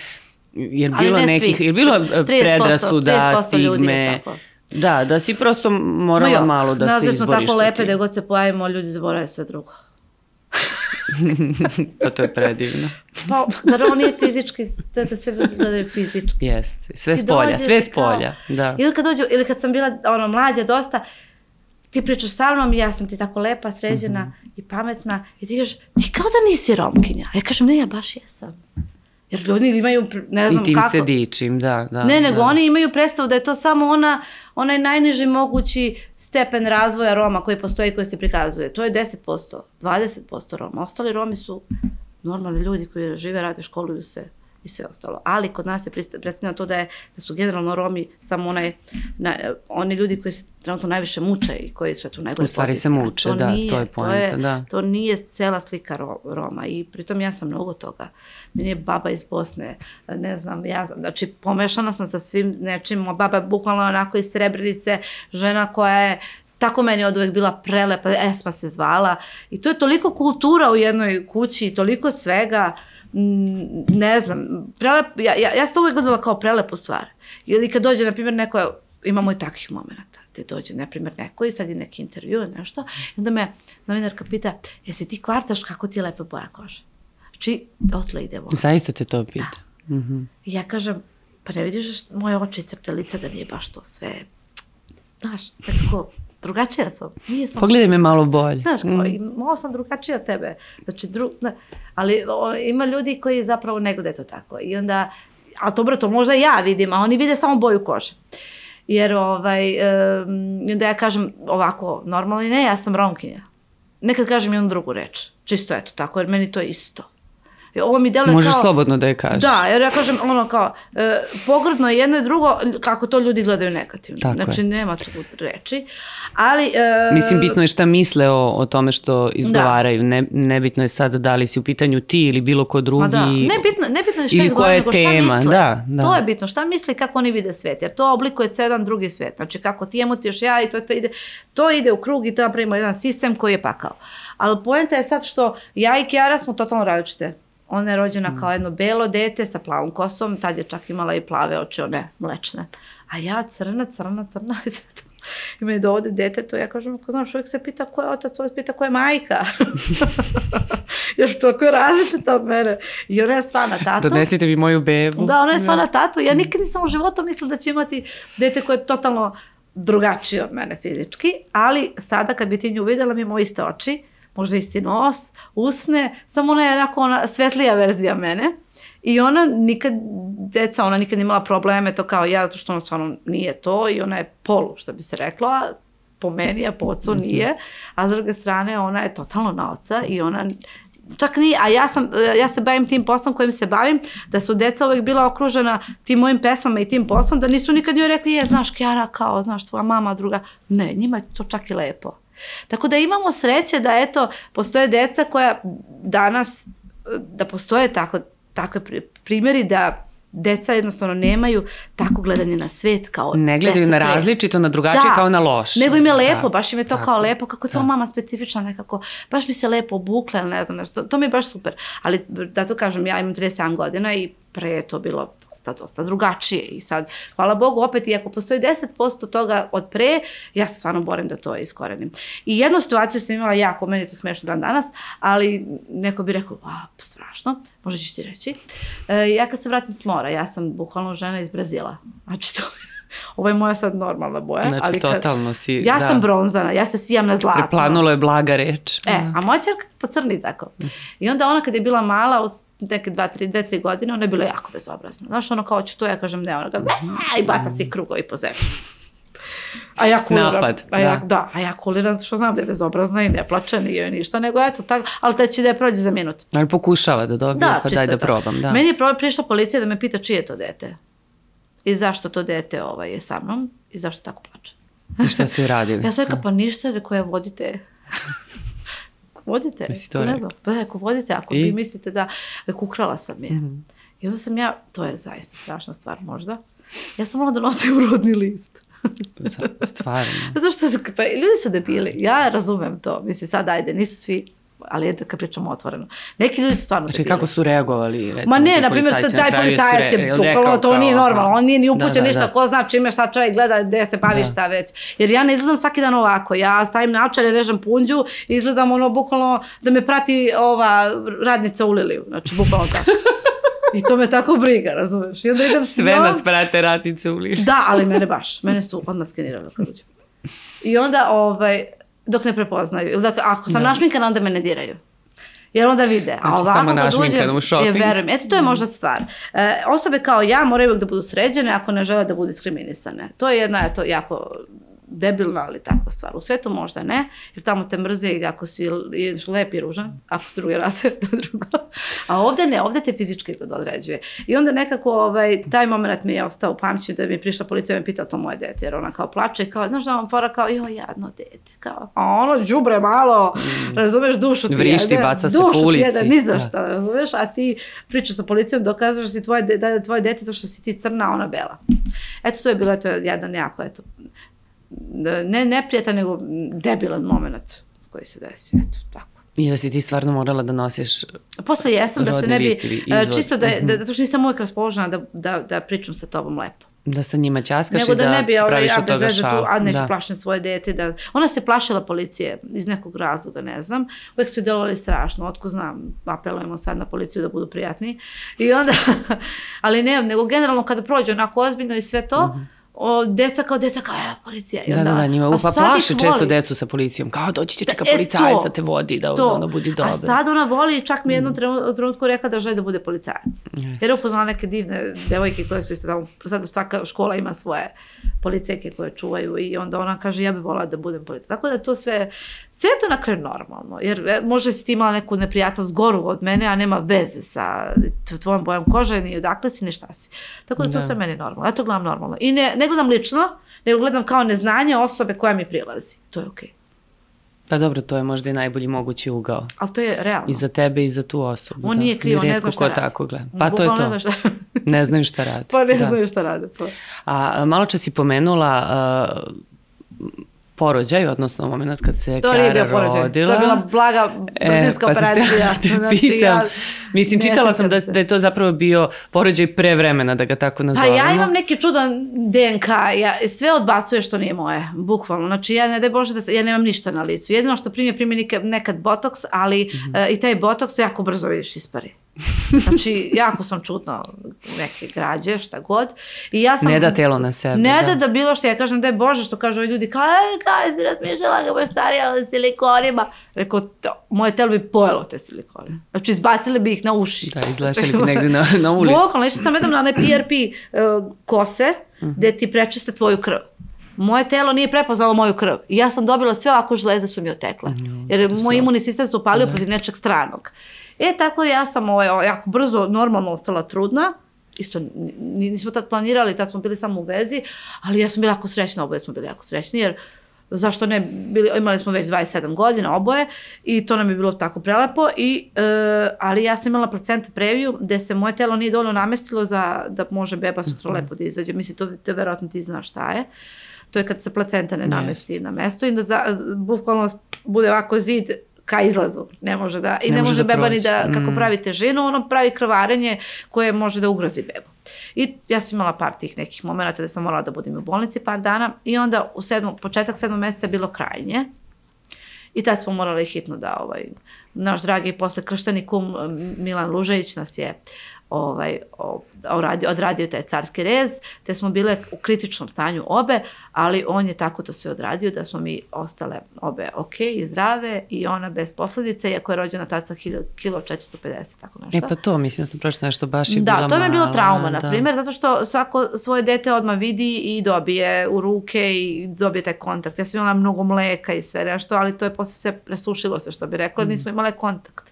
jer bilo ne nekih, svih. jer bilo e, 30%, predrasuda, 30% ljudi je stigme, tako. da, da si prosto morala Ma jo, malo da se dve smo izboriš tako lepe da god se pojavimo, ljudi zaborave sve drugo. Pa to je predivno. Pa, zar ovo nije fizički, da, da sve gledaju fizički. Jeste, sve Ti s polja, sve s kao- polja, da. Ili kad dođu, ili kad sam bila ono mlađa dosta, ti pričaš sa mnom ja sam ti tako lepa, sređena Mhm. i pametna i ti kažeš, ti kao da nisi romkinja. Ja kažem, ne, ja baš jesam. Jer ljudi imaju, ne znam I tim kako. se dičim, da, da. Ne, nego da. oni imaju predstavu da je to samo ona, onaj najniži mogući stepen razvoja Roma koji postoji koji se prikazuje. To je 10%, 20% Roma. Ostali Romi su normalni ljudi koji žive, rade, školuju se i sve ostalo. Ali kod nas prist- predstavljeno to da, je, da su generalno Romi samo onaj, na, oni ljudi koji se trenutno najviše muče i koji su eto u najgore U stvari se poziciji. A muče, da, to je poenta, da. To nije cela slika Ro- Roma i pritom ja sam mnogo toga. Meni je baba iz Bosne, ne znam, ja, znači pomešana sam sa svim nečim, moja baba je bukvalno onako iz Srebrenice, žena koja je tako meni od uvek bila prelepa, Esma se zvala i to je toliko kultura u jednoj kući toliko svega, mm, ne znam, prelep, ja, ja, ja sam to uvek gledala kao prelepu stvar. Ili kad dođe, na primjer, neko, imamo i takvih momenta, gde dođe, na primjer, neko i sad je neki intervju nešto, i onda me novinarka pita, jesi ti kvartaš kako ti je lepa boja kože? Znači, dotle ide ovo. Zaista te to pita. Mhm. I ja kažem, pa ne vidiš moje oči i crte lica da nije baš to sve, znaš, nekako, drugačija sam. Nije sam Pogledaj me malo bolje. Znaš, kao, i malo sam drugačija od tebe. Znači, dru, ne, ali o, ima ljudi koji zapravo ne gledaju to tako. I onda, a dobro, to možda ja vidim, a oni vide samo boju kože. Jer, ovaj, um, onda ja kažem ovako, normalno ne, ja sam romkinja. Nekad kažem i onu drugu reč. Čisto eto tako, jer meni to je isto. I ovo mi deluje Možeš kao... slobodno da je kažeš. Da, jer ja kažem ono kao, e, pogrdno je jedno i drugo, kako to ljudi gledaju negativno. Tako znači, je. nema tu reči. Ali... E, Mislim, bitno je šta misle o, o tome što izgovaraju. Ne, nebitno je sad da li si u pitanju ti ili bilo ko drugi. Ma da, ne bitno, ne bitno je šta izgovaraju, nego šta tema, misle. da, da. To je bitno, šta misle i kako oni vide svet, jer to oblikuje ceo jedan drugi svet. Znači kako ti emotiješ ja i to, to, ide, to ide u krug i to napravimo jedan sistem koji je pakao. Ali poenta je sad što ja i Kiara smo totalno različite. Ona je rođena Mm. kao jedno belo dete sa plavom kosom, tad je čak imala i plave oči, one mlečne. A ja crna, crna, crna. I meni dovode dete, to ja kažem, ako znaš, uvijek se pita ko je otac, uvijek pita ko je majka. Još toliko je različita od mene. I ona je sva na tatu. Donesite mi moju bebu. Da, ona je sva na tatu. Ja nikad nisam u životu mislila da ću imati dete koje je totalno drugačije od mene fizički, ali sada kad bi ti nju videla, mi imamo iste oči, možda isti nos, usne, samo ona je onako ona svetlija verzija mene. I ona nikad, deca, ona nikad imala probleme, to kao ja, zato što ona stvarno nije to i ona je polu, što bi se reklo, a po meni, a po ocu nije, a s druge strane ona je totalno na oca i ona čak nije, a ja, sam, ja se bavim tim poslom kojim se bavim, da su deca uvek bila okružena tim mojim pesmama i tim poslom, da nisu nikad njoj rekli, je, znaš, Kjara, kao, znaš, tvoja mama, druga. Ne, njima je to čak i lepo. Tako da imamo sreće da, eto, postoje deca koja danas, da postoje tako, takve pri- primjeri da deca jednostavno nemaju tako gledanje na svet kao Ne gledaju na različito, na drugačije, kao na loše. Nego im je lepo, Da. baš im je to Tako. kao lepo, kako je to mama specifična nekako, baš mi se lepo obukla, ili ne znam, nešto, to mi je baš super. Ali da to kažem, ja imam 37 godina i pre je to bilo dosta, dosta drugačije i sad, hvala Bogu, opet, iako postoji 10% toga od pre, ja se stvarno borim da to iskorenim. I jednu situaciju sam imala jako, meni je to smešno dan danas, ali neko bi rekao, a, strašno, možda ćeš ti reći. E, ja kad se vratim s mora, ja sam bukvalno žena iz Brazila. Znači, to Ovo je moja sad normalna boja. Znači, ali kad- totalno si, Ja da. sam bronzana, ja se sijam na zlatno. Preplanulo je blaga reč. E, a moja čerka pocrni tako. I onda ona kad je bila mala, u s- neke dva, tri, dve, tri godine, ona je bila jako bezobrazna. Znaš, ono kao ću to, ja kažem ne, ona ga i baca se krugovi po zemlji. A ja kuliram. Napad, a ja, da. da. a ja kuliram što znam da je bezobrazna i ne plače, nije ništa, nego eto tako, ali da će da je prođe za minut. Ali pokušava da dobije, Da, pa daj da to. probam. Da. Meni je prišla policija da me pita čije je to dete. I zašto to dete ovaj, je sa mnom i zašto tako plače. I šta ste uradili? Ja sam rekla, pa ništa, rekao ja vodite. vodite. Jesi to ne znam. Pa ako vodite, ako I? vi mislite da rekao, ukrala sam je. Mhm. I onda sam ja, to je zaista strašna stvar možda, ja sam morala da nosim rodni list. Za- Stvarno. Zato što pa, ljudi su debili. Ja razumem to. Mislim, sad ajde, nisu svi, ali eto kad pričamo otvoreno. Neki ljudi su stvarno Znači, kako su reagovali, recimo, Ma ne, na primjer, taj policajac je bukvalno, to nije normalno, on nije ni upućen Da, da, ništa, da. ko zna čime, šta čovjek gleda, gde se bavi, Da. šta već. Jer ja ne izgledam svaki dan ovako, ja stavim naočare, vežem punđu, izgledam ono bukvalno da me prati ova radnica u Liliju, znači bukvalno tako. I to me tako briga, razumeš? I onda idem Sve njom- nas prate ratnice u liš. Da, ali mene baš. Mene su odmah skenirali kad uđem. I onda, ovaj, dok ne prepoznaju. Ili Dakle, ako sam našminkana, onda me ne diraju. Jer onda vide. A Znači, ovako kad uđem, u shopping. Je, verujem. Eto, to je možda stvar. E, osobe kao ja moraju uvijek da budu sređene ako ne žele da budu diskriminisane. To je jedna, eto, jako debilna, ali takva stvar. U svetu možda ne, jer tamo te mrze i ako si lep i ružan, ako su druge rase, to drugo. A ovde ne, ovde te fizički izgled određuje. I onda nekako ovaj, taj moment mi je ostao u pamćenju da mi je prišla policija i me pitala to moje dete, jer ona kao plače kao, znaš da vam fora kao, joj, jadno dete, kao, a ono đubre malo, razumeš, dušu ti Vrišti, jede, baca se dušu po ti ulici. jede, ni za Da. šta, razumeš, a ti pričaš sa policijom, dokažeš da si tvoje, da je tvoje dete zato što si ti crna, ona bela. Eto, to je bilo, to je jedan jako, eto, ne neprijatan, nego debilan moment koji se desio, eto, tako. I da si ti stvarno morala da nosiš... Posle jesam da se ne bi, e, čisto da, da, zato što nisam uvijek raspoložena da, da, da pričam sa tobom lepo. Da sa njima ćaskaš Nego i da, da, ne bi ovaj, praviš ja od toga veze tu, šal. a neću da. plašim svoje dete. Da... Ona se plašila policije iz nekog razloga, ne znam. Uvijek su delovali strašno, otko znam, apelujemo sad na policiju da budu prijatni. I onda, ali ne, nego generalno kada prođe onako ozbiljno i sve to, o, deca kao deca kao, evo, policija. I. Da, da, da, njima pa plaše često decu sa policijom. Kao doći će čeka E, policajac da te vodi, da to. ono budi dobro. A sad ona voli, čak mi je jednom trenu- trenutku rekla da želi da bude policajac. Jer je upoznala neke divne devojke koje su isto tamo, sad svaka škola ima svoje policajke koje čuvaju i onda ona kaže ja bih volila da budem policajac. Tako da to sve, sve to na kraju normalno. Jer e, možda si ti imala neku neprijatnost goru od mene, a nema veze sa tvojom bojom kože, ni odakle si, ni šta si. Tako da to Da. sve meni normalno. Ja to gledam normalno. I ne, ne gledam lično, nego gledam kao neznanje osobe koja mi prilazi. To je okej. Pa dobro, to je možda i najbolji mogući ugao. Ali to je realno. I za tebe i za tu osobu. On da. nije kriv, on ne zna šta radi. tako gleda. Pa to je to. Ne, šta... Ne znaju šta radi. pa ne Da. znaju šta rade. Pa. A malo čas si pomenula uh, porođaj, odnosno moment kad se To bio porođaj. rodila. To je bila blaga brzinska pa sam operacija. te Znači, pitam. ja Mislim, čitala sam da, da je to zapravo bio porođaj pre vremena, da ga tako Pa nazovemo. ja imam neki čudan DNK, ja sve odbacuje što nije moje, bukvalno. Znači ja ne daj Bože da se, ja nemam ništa na licu. Jedino što primi, primi nekad, botoks, ali Mhm. e, i taj botoks jako brzo vidiš ispari. Znači, jako sam čutno neke građe, šta god. I ja sam, Ne da telo na sebe, Ne da. da da bilo što, ja kažem daj Bože što kažu ovi ljudi, kao, ej, kao si razmišljala ga baš starija o silikonima. Rekao, to, moje telo bi pojelo te silikone. Znači, izbacili bi ih na uši. Da, izleteli bi negdje na, na ulicu. Bukvalno, išla sam jednom na onaj PRP uh, kose, gde ti prečiste tvoju krv. Moje telo nije prepoznalo moju krv. I ja sam dobila sve ovako žleze su mi otekle. Jer moj imunni sistem se upalio protiv nečeg stranog. E, tako ja sam ovaj, jako brzo, normalno ostala trudna. Isto, nismo tako planirali, tad smo bili samo u vezi, ali ja sam bila jako srećna, oboje smo bili jako srećni, jer zašto ne, bili, imali smo već 27 godina oboje i to nam je bilo tako prelepo, i, e, ali ja sam imala placenta previju gde se moje telo nije dovoljno namestilo za da može beba sutra lepo da izađe. Mislim, to, to verovatno ti znaš šta je. To je kad se placenta ne namesti na mesto i da za, bukvalno bude ovako zid ka izlazu. Ne može da, i ne, Ne može može da beba ni prođe. da, kako Mm. pravi težinu, ono pravi krvarenje koje može da ugrozi bebu. I ja sam imala par tih nekih momenta da sam morala da budem u bolnici par dana i onda u sedmom, početak sedmog meseca je bilo krajnje. I tad smo morali hitno da ovaj, naš dragi posle kršteni kum Milan Lužević nas je ovaj, odradio, odradio taj carski rez, te smo bile u kritičnom stanju obe, ali on je tako to sve odradio da smo mi ostale obe ok i zdrave i ona bez posljedice, iako je rođena tad sa kilo, kilo 450, tako nešto. E pa to, mislim da sam prošla nešto, baš je Da, bila to mi je bilo trauma, na da. primjer, zato što svako svoje dete odmah vidi i dobije u ruke i dobije taj kontakt. Ja sam imala mnogo mleka i sve nešto, ali to je posle sve presušilo se, što bi rekla, Mm. nismo imale kontakt.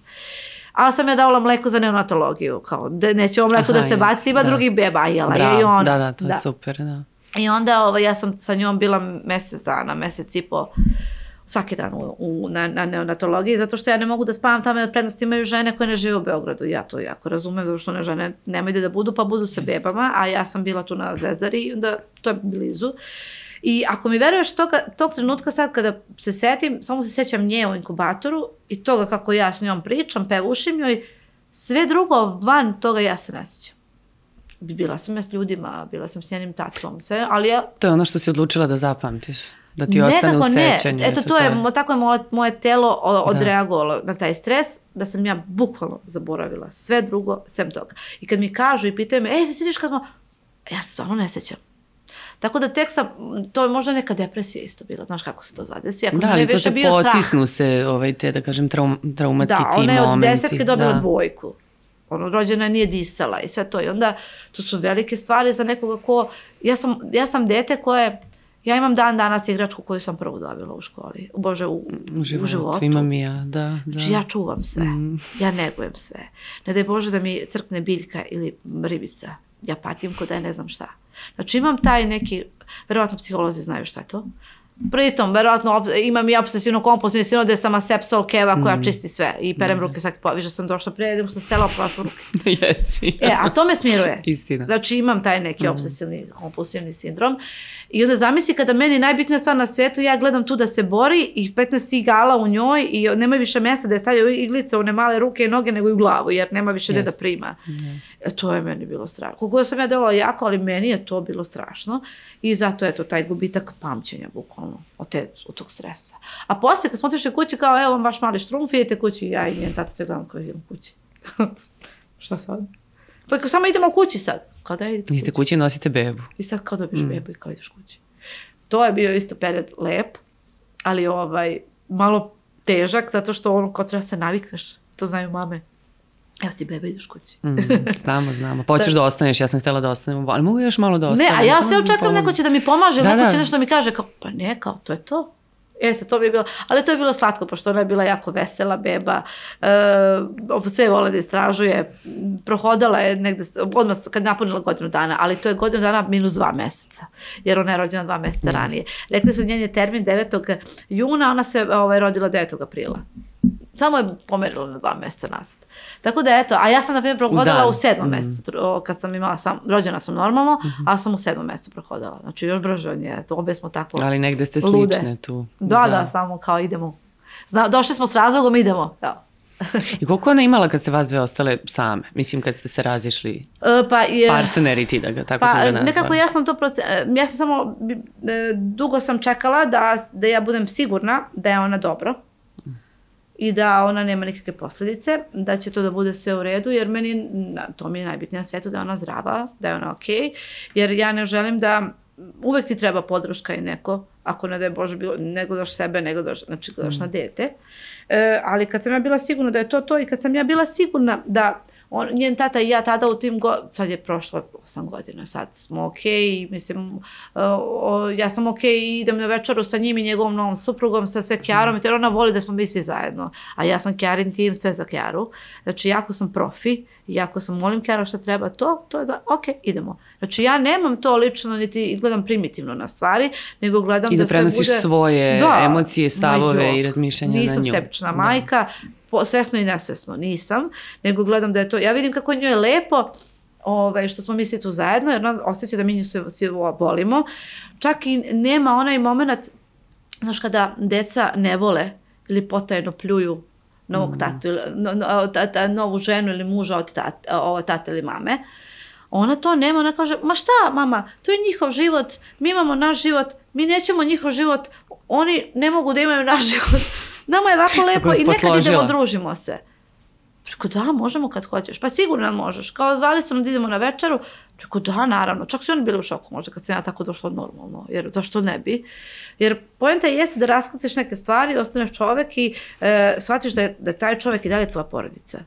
Ali sam ja davala mleko za neonatologiju, kao da neće ovo mleko da Aha, se baci, ima da. drugih beba, jela je Bravo, i ona. Da, da, to je super, da. I onda ovaj, ja sam sa njom bila mjesec dana, mjesec i po svaki dan u, u, na, na neonatologiji, zato što ja ne mogu da spavam tamo jer prednost imaju žene koje ne žive u Beogradu. Ja to jako razumem, zato što one žene nemaju da budu, pa budu sa bebama, a ja sam bila tu na Zvezdari onda to je blizu. I ako mi veruješ toga, tog trenutka sad kada se setim, samo se sjećam nje u inkubatoru i toga kako ja s njom pričam, pevušim joj, sve drugo van toga ja se ne sjećam. Bila sam ja s ljudima, bila sam s njenim tatom, sve, ali ja To je ono što si odlučila da zapamtiš. Da ti ostane u sećanju. Eto, to je, mo- tako je moje, moje telo odreagovalo na taj stres, da sam ja bukvalno zaboravila sve drugo, sem toga. I kad mi kažu i pitaju me, ej, se sjećaš kad smo... Ja se stvarno ne sjećam. Tako da tek sam, to je možda neka depresija isto bila, znaš kako se to zadesi. Ako Da, ali to se bio strah. potisnu se ovaj, te, da kažem, traum, traumatski Da, ti ona je od momenti. desetke dobila da. dvojku. Ono, rođena je, nije disala i sve to. I onda, to su velike stvari za nekoga ko... Ja sam, ja sam dete koje... Ja imam dan danas igračku koju sam prvo dobila u školi. Bože, u, U životu, u životu. imam i ja, da. da. Znači ja čuvam sve, Mm. ja negujem sve. Ne daj Bože da mi crkne biljka ili ribica. Ja patim ko da je ne znam šta. Znači imam taj neki, verovatno psiholozi znaju šta je to. Pritom, verovatno imam i obsesivno kompulsivni sindrom gde sam asepsol keva Mm. koja čisti sve i perem ruke svaki put. Više sam došla pre, nego sam sela, opala sam ruke. Jesi. E, a to me smiruje. Istina. Znači imam taj neki obsesivni kompulsivni sindrom. I onda zamisli kada meni najbitnija stvar na svijetu, ja gledam tu da se bori i 15 igala u njoj i nema više mjesta da je stavlja iglice u one male ruke i noge nego i u glavu, jer nema više gdje da Jest. prima. E, to je meni bilo strašno. Koliko sam ja delovala jako, ali meni je to bilo strašno. I zato je to taj gubitak pamćenja, bukvalno, od, te, od tog stresa. A poslije, kad smo otišli kući, kao, evo vam vaš mali štrumf, idete kući, ja i njen tata se gledam kao idem kući. Šta sad? Pa samo idemo kući sad. Kada idete Idete kući? kući i nosite bebu. I sad kao dobiš bebu i kao ideš kući. To je bio isto period lep, ali ovaj, malo težak, zato što ono kao treba se navikneš, to znaju mame. Evo ti beba, ideš kući. Mm, znamo, znamo. Pa hoćeš da ostaneš, ja sam htjela da ostanem, ali mogu još malo da ostanem. Ne, a ja sve mi očekujem, neko će da mi pomaže, Da, neko da. će nešto da mi kaže, kao, pa ne, kao, to je to. Eto, to bi je bilo, ali to je bilo slatko, pošto ona je bila jako vesela beba, e, sve vole da istražuje, prohodala je negde, odmah kad napunila godinu dana, ali to je godinu dana minus dva meseca, jer ona je rođena dva meseca ranije. Rekli su njen je termin 9. juna, ona se ovaj, rodila 9. aprila. Samo je pomerila na dva mjeseca nazad. Tako da eto, a ja sam na primjer prohodala dan. u sedmom Mm. mjesecu, kad sam imala sam, rođena sam normalno, a sam u sedmom mjesecu prohodala. Znači još brže od nje, to obe smo tako Ali negde ste lude. slične tu. Da, da, samo kao idemo. Zna, došli smo s razlogom, idemo. Da. I koliko ona imala kad ste vas dve ostale same? Mislim, kad ste se razišli E, pa je... partneri ti da ga, tako smo Pa ga nazvali. nekako ja sam to proce... e, ja sam samo, e, dugo sam čekala da, da ja budem sigurna da je ona dobro i da ona nema nikakve posljedice, da će to da bude sve u redu, jer meni, to mi je najbitnije na svijetu, da je ona zdrava, da je ona okej, jer ja ne želim da, uvek ti treba podrška i neko, ako ne da je Bože bilo, ne gledaš sebe, ne gledaš, znači gledaš na dete. E, ali kad sam ja bila sigurna da je to to i kad sam ja bila sigurna da on, njen tata i ja tada u tim, go, sad je prošlo 8 godina, sad smo okej, mislim, uh, o, ja sam okej i idem na večeru sa njim i njegovom novom suprugom, sa sve Kjarom, jer ona voli da smo mi svi zajedno, a ja sam Kjarin tim, sve za Kjaru, znači jako sam profi, i jako sam molim Kjara šta treba to, to je da, ok, idemo. Znači ja nemam to lično, niti gledam primitivno na stvari, nego gledam I da da, prenosiš se bude... svoje emocije, ma stavove jok, i razmišljanja na Nisam nju. sebična Da. majka, po, svesno i nesvesno nisam, nego gledam da je to, ja vidim kako njoj je lepo, ovaj, što smo mi svi tu zajedno, jer ona osjeća da mi nju svi, volimo. Čak i nema onaj moment, znaš, kada deca ne vole ili potajno pljuju novog Mhm. tatu, ili, no, no, ta, ta, novu ženu ili muža od tat, ovo, tate ili mame, ona to nema, ona kaže, ma šta mama, to je njihov život, mi imamo naš život, mi nećemo njihov život, oni ne mogu da imaju naš život. Nama je ovako lepo je i nekad posložila. idemo, družimo se. Rekao, da, možemo kad hoćeš. Pa sigurno možeš. Kao zvali su nam da idemo na večeru. Rekao, da, naravno. Čak su oni bili u šoku možda kad sam ja tako došla normalno. Jer zašto ne bi? Jer pojenta jeste da raskaciš neke stvari, ostaneš čovek i e, shvatiš da je, da je taj čovek i dalje tvoja porodica.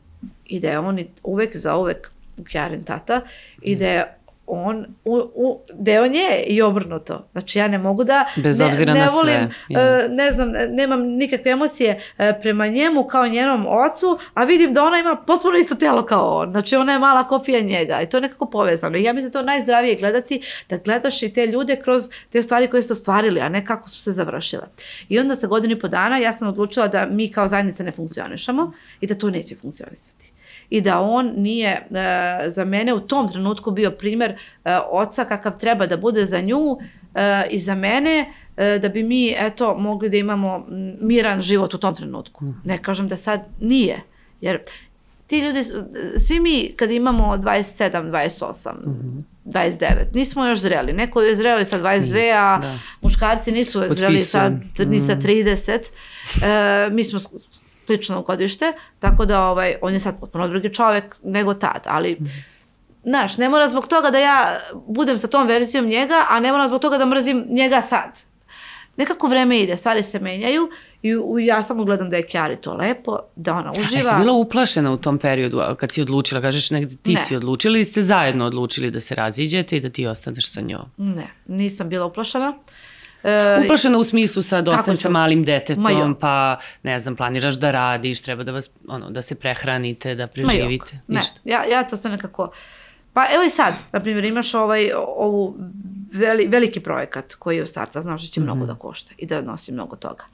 I da je on uvek za uvek Kjarin tata i da je on u, u, deo nje i obrnuto. Znači ja ne mogu da Bez ne, obzira ne na volim, sve, e, ne znam, nemam nikakve emocije e, prema njemu kao njenom ocu, a vidim da ona ima potpuno isto telo kao on. Znači ona je mala kopija njega i to je nekako povezano. I ja mislim da to najzdravije gledati, da gledaš i te ljude kroz te stvari koje ste ostvarili, a ne kako su se završile. I onda sa godinu i po dana ja sam odlučila da mi kao zajednica ne funkcionišemo i da to neće funkcionisati i da on nije e, za mene u tom trenutku bio primer e, oca kakav treba da bude za nju e, i za mene e, da bi mi eto mogli da imamo miran život u tom trenutku. Ne kažem da sad nije, jer ti ljudi, svi mi kad imamo 27, 28, mm -hmm. 29, nismo još zreli. Neko je zreo i sa 22, a da. muškarci nisu uvek zreli sa, ni sa 30. Mm. E, mi smo slično godište, tako da ovaj, on je sad potpuno drugi čovek nego tad, ali znaš, ne mora zbog toga da ja budem sa tom verzijom njega, a ne mora zbog toga da mrzim njega sad. Nekako vreme ide, stvari se menjaju i u, ja samo gledam da je Kjari to lepo, da ona uživa. A si bila uplašena u tom periodu kad si odlučila, kažeš negde ti ne. si odlučila ili ste zajedno odlučili da se raziđete i da ti ostaneš sa njom? Ne, nisam bila uplašena. Uh, Uh, Uplašena u smislu sad ostajem sa malim detetom, pa ne znam, planiraš da radiš, treba da vas, ono, da se prehranite, da preživite, ništa. Ne, ja, ja to sam nekako, pa evo i sad, na primjer, imaš ovaj, ovu veli, veliki projekat koji je u starta, znaš da će mm -hmm. mnogo da košta i da nosi mnogo toga.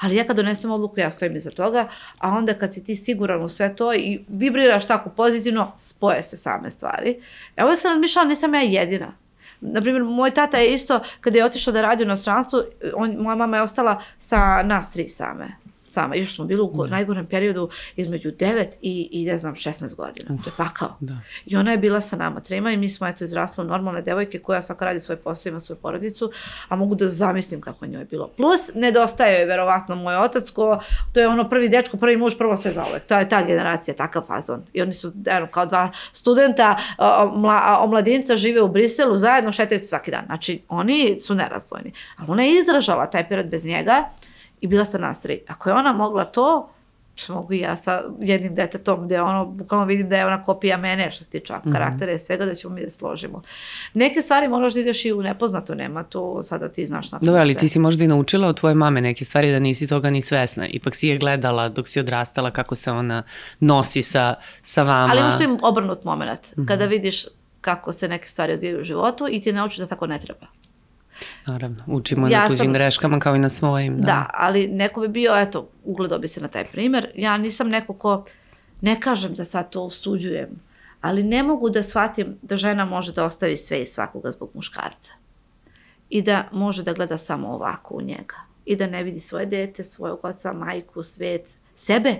Ali ja kad donesem odluku, ja stojim iza toga, a onda kad si ti siguran u sve to i vibriraš tako pozitivno, spoje se same stvari. Ja uvek sam razmišljala, nisam ja jedina na primjer, moj tata je isto, kada je otišao da radi u inostranstvu, on, moja mama je ostala sa nas tri same sama. Još smo bili u da. najgorem periodu između 9 i, i ne znam, 16 godina. Uh, to je pakao. Da. I ona je bila sa nama trema i mi smo eto izrasle normalne devojke koja svaka radi svoj posao, ima svoju porodicu, a mogu da zamislim kako njoj je bilo. Plus, nedostaje joj verovatno moj otac, ko, to je ono prvi dečko, prvi muž, prvo sve zauvek. To je ta generacija, takav fazon. I oni su, eno, kao dva studenta, mla, omladinca žive u Briselu, zajedno šetaju se svaki dan. Znači, oni su nerazvojni. Ali ona je izražala taj period bez njega i bila sa nas tri. Ako je ona mogla to, mogu i ja sa jednim detetom gde ono, bukvalno vidim da je ona kopija mene što se tiče mm -hmm. karaktera i svega da ćemo mi da složimo. Neke stvari moraš da ideš i u nepoznato, nema to sada ti znaš na Dobro, ali sve. ti si možda i naučila od tvoje mame neke stvari da nisi toga ni svesna. Ipak si je gledala dok si odrastala kako se ona nosi sa, sa vama. Ali imaš tu obrnut moment, mm -hmm. kada vidiš kako se neke stvari odvijaju u životu i ti naučiš da tako ne treba. Naravno, učimo ja na tuđim sam, greškama kao i na svojim. Da. da, ali neko bi bio, eto, ugledao bi se na taj primer. Ja nisam neko ko, ne kažem da sad to osuđujem, ali ne mogu da shvatim da žena može da ostavi sve i svakoga zbog muškarca. I da može da gleda samo ovako u njega. I da ne vidi svoje dete, svojeg oca, majku, svet, sebe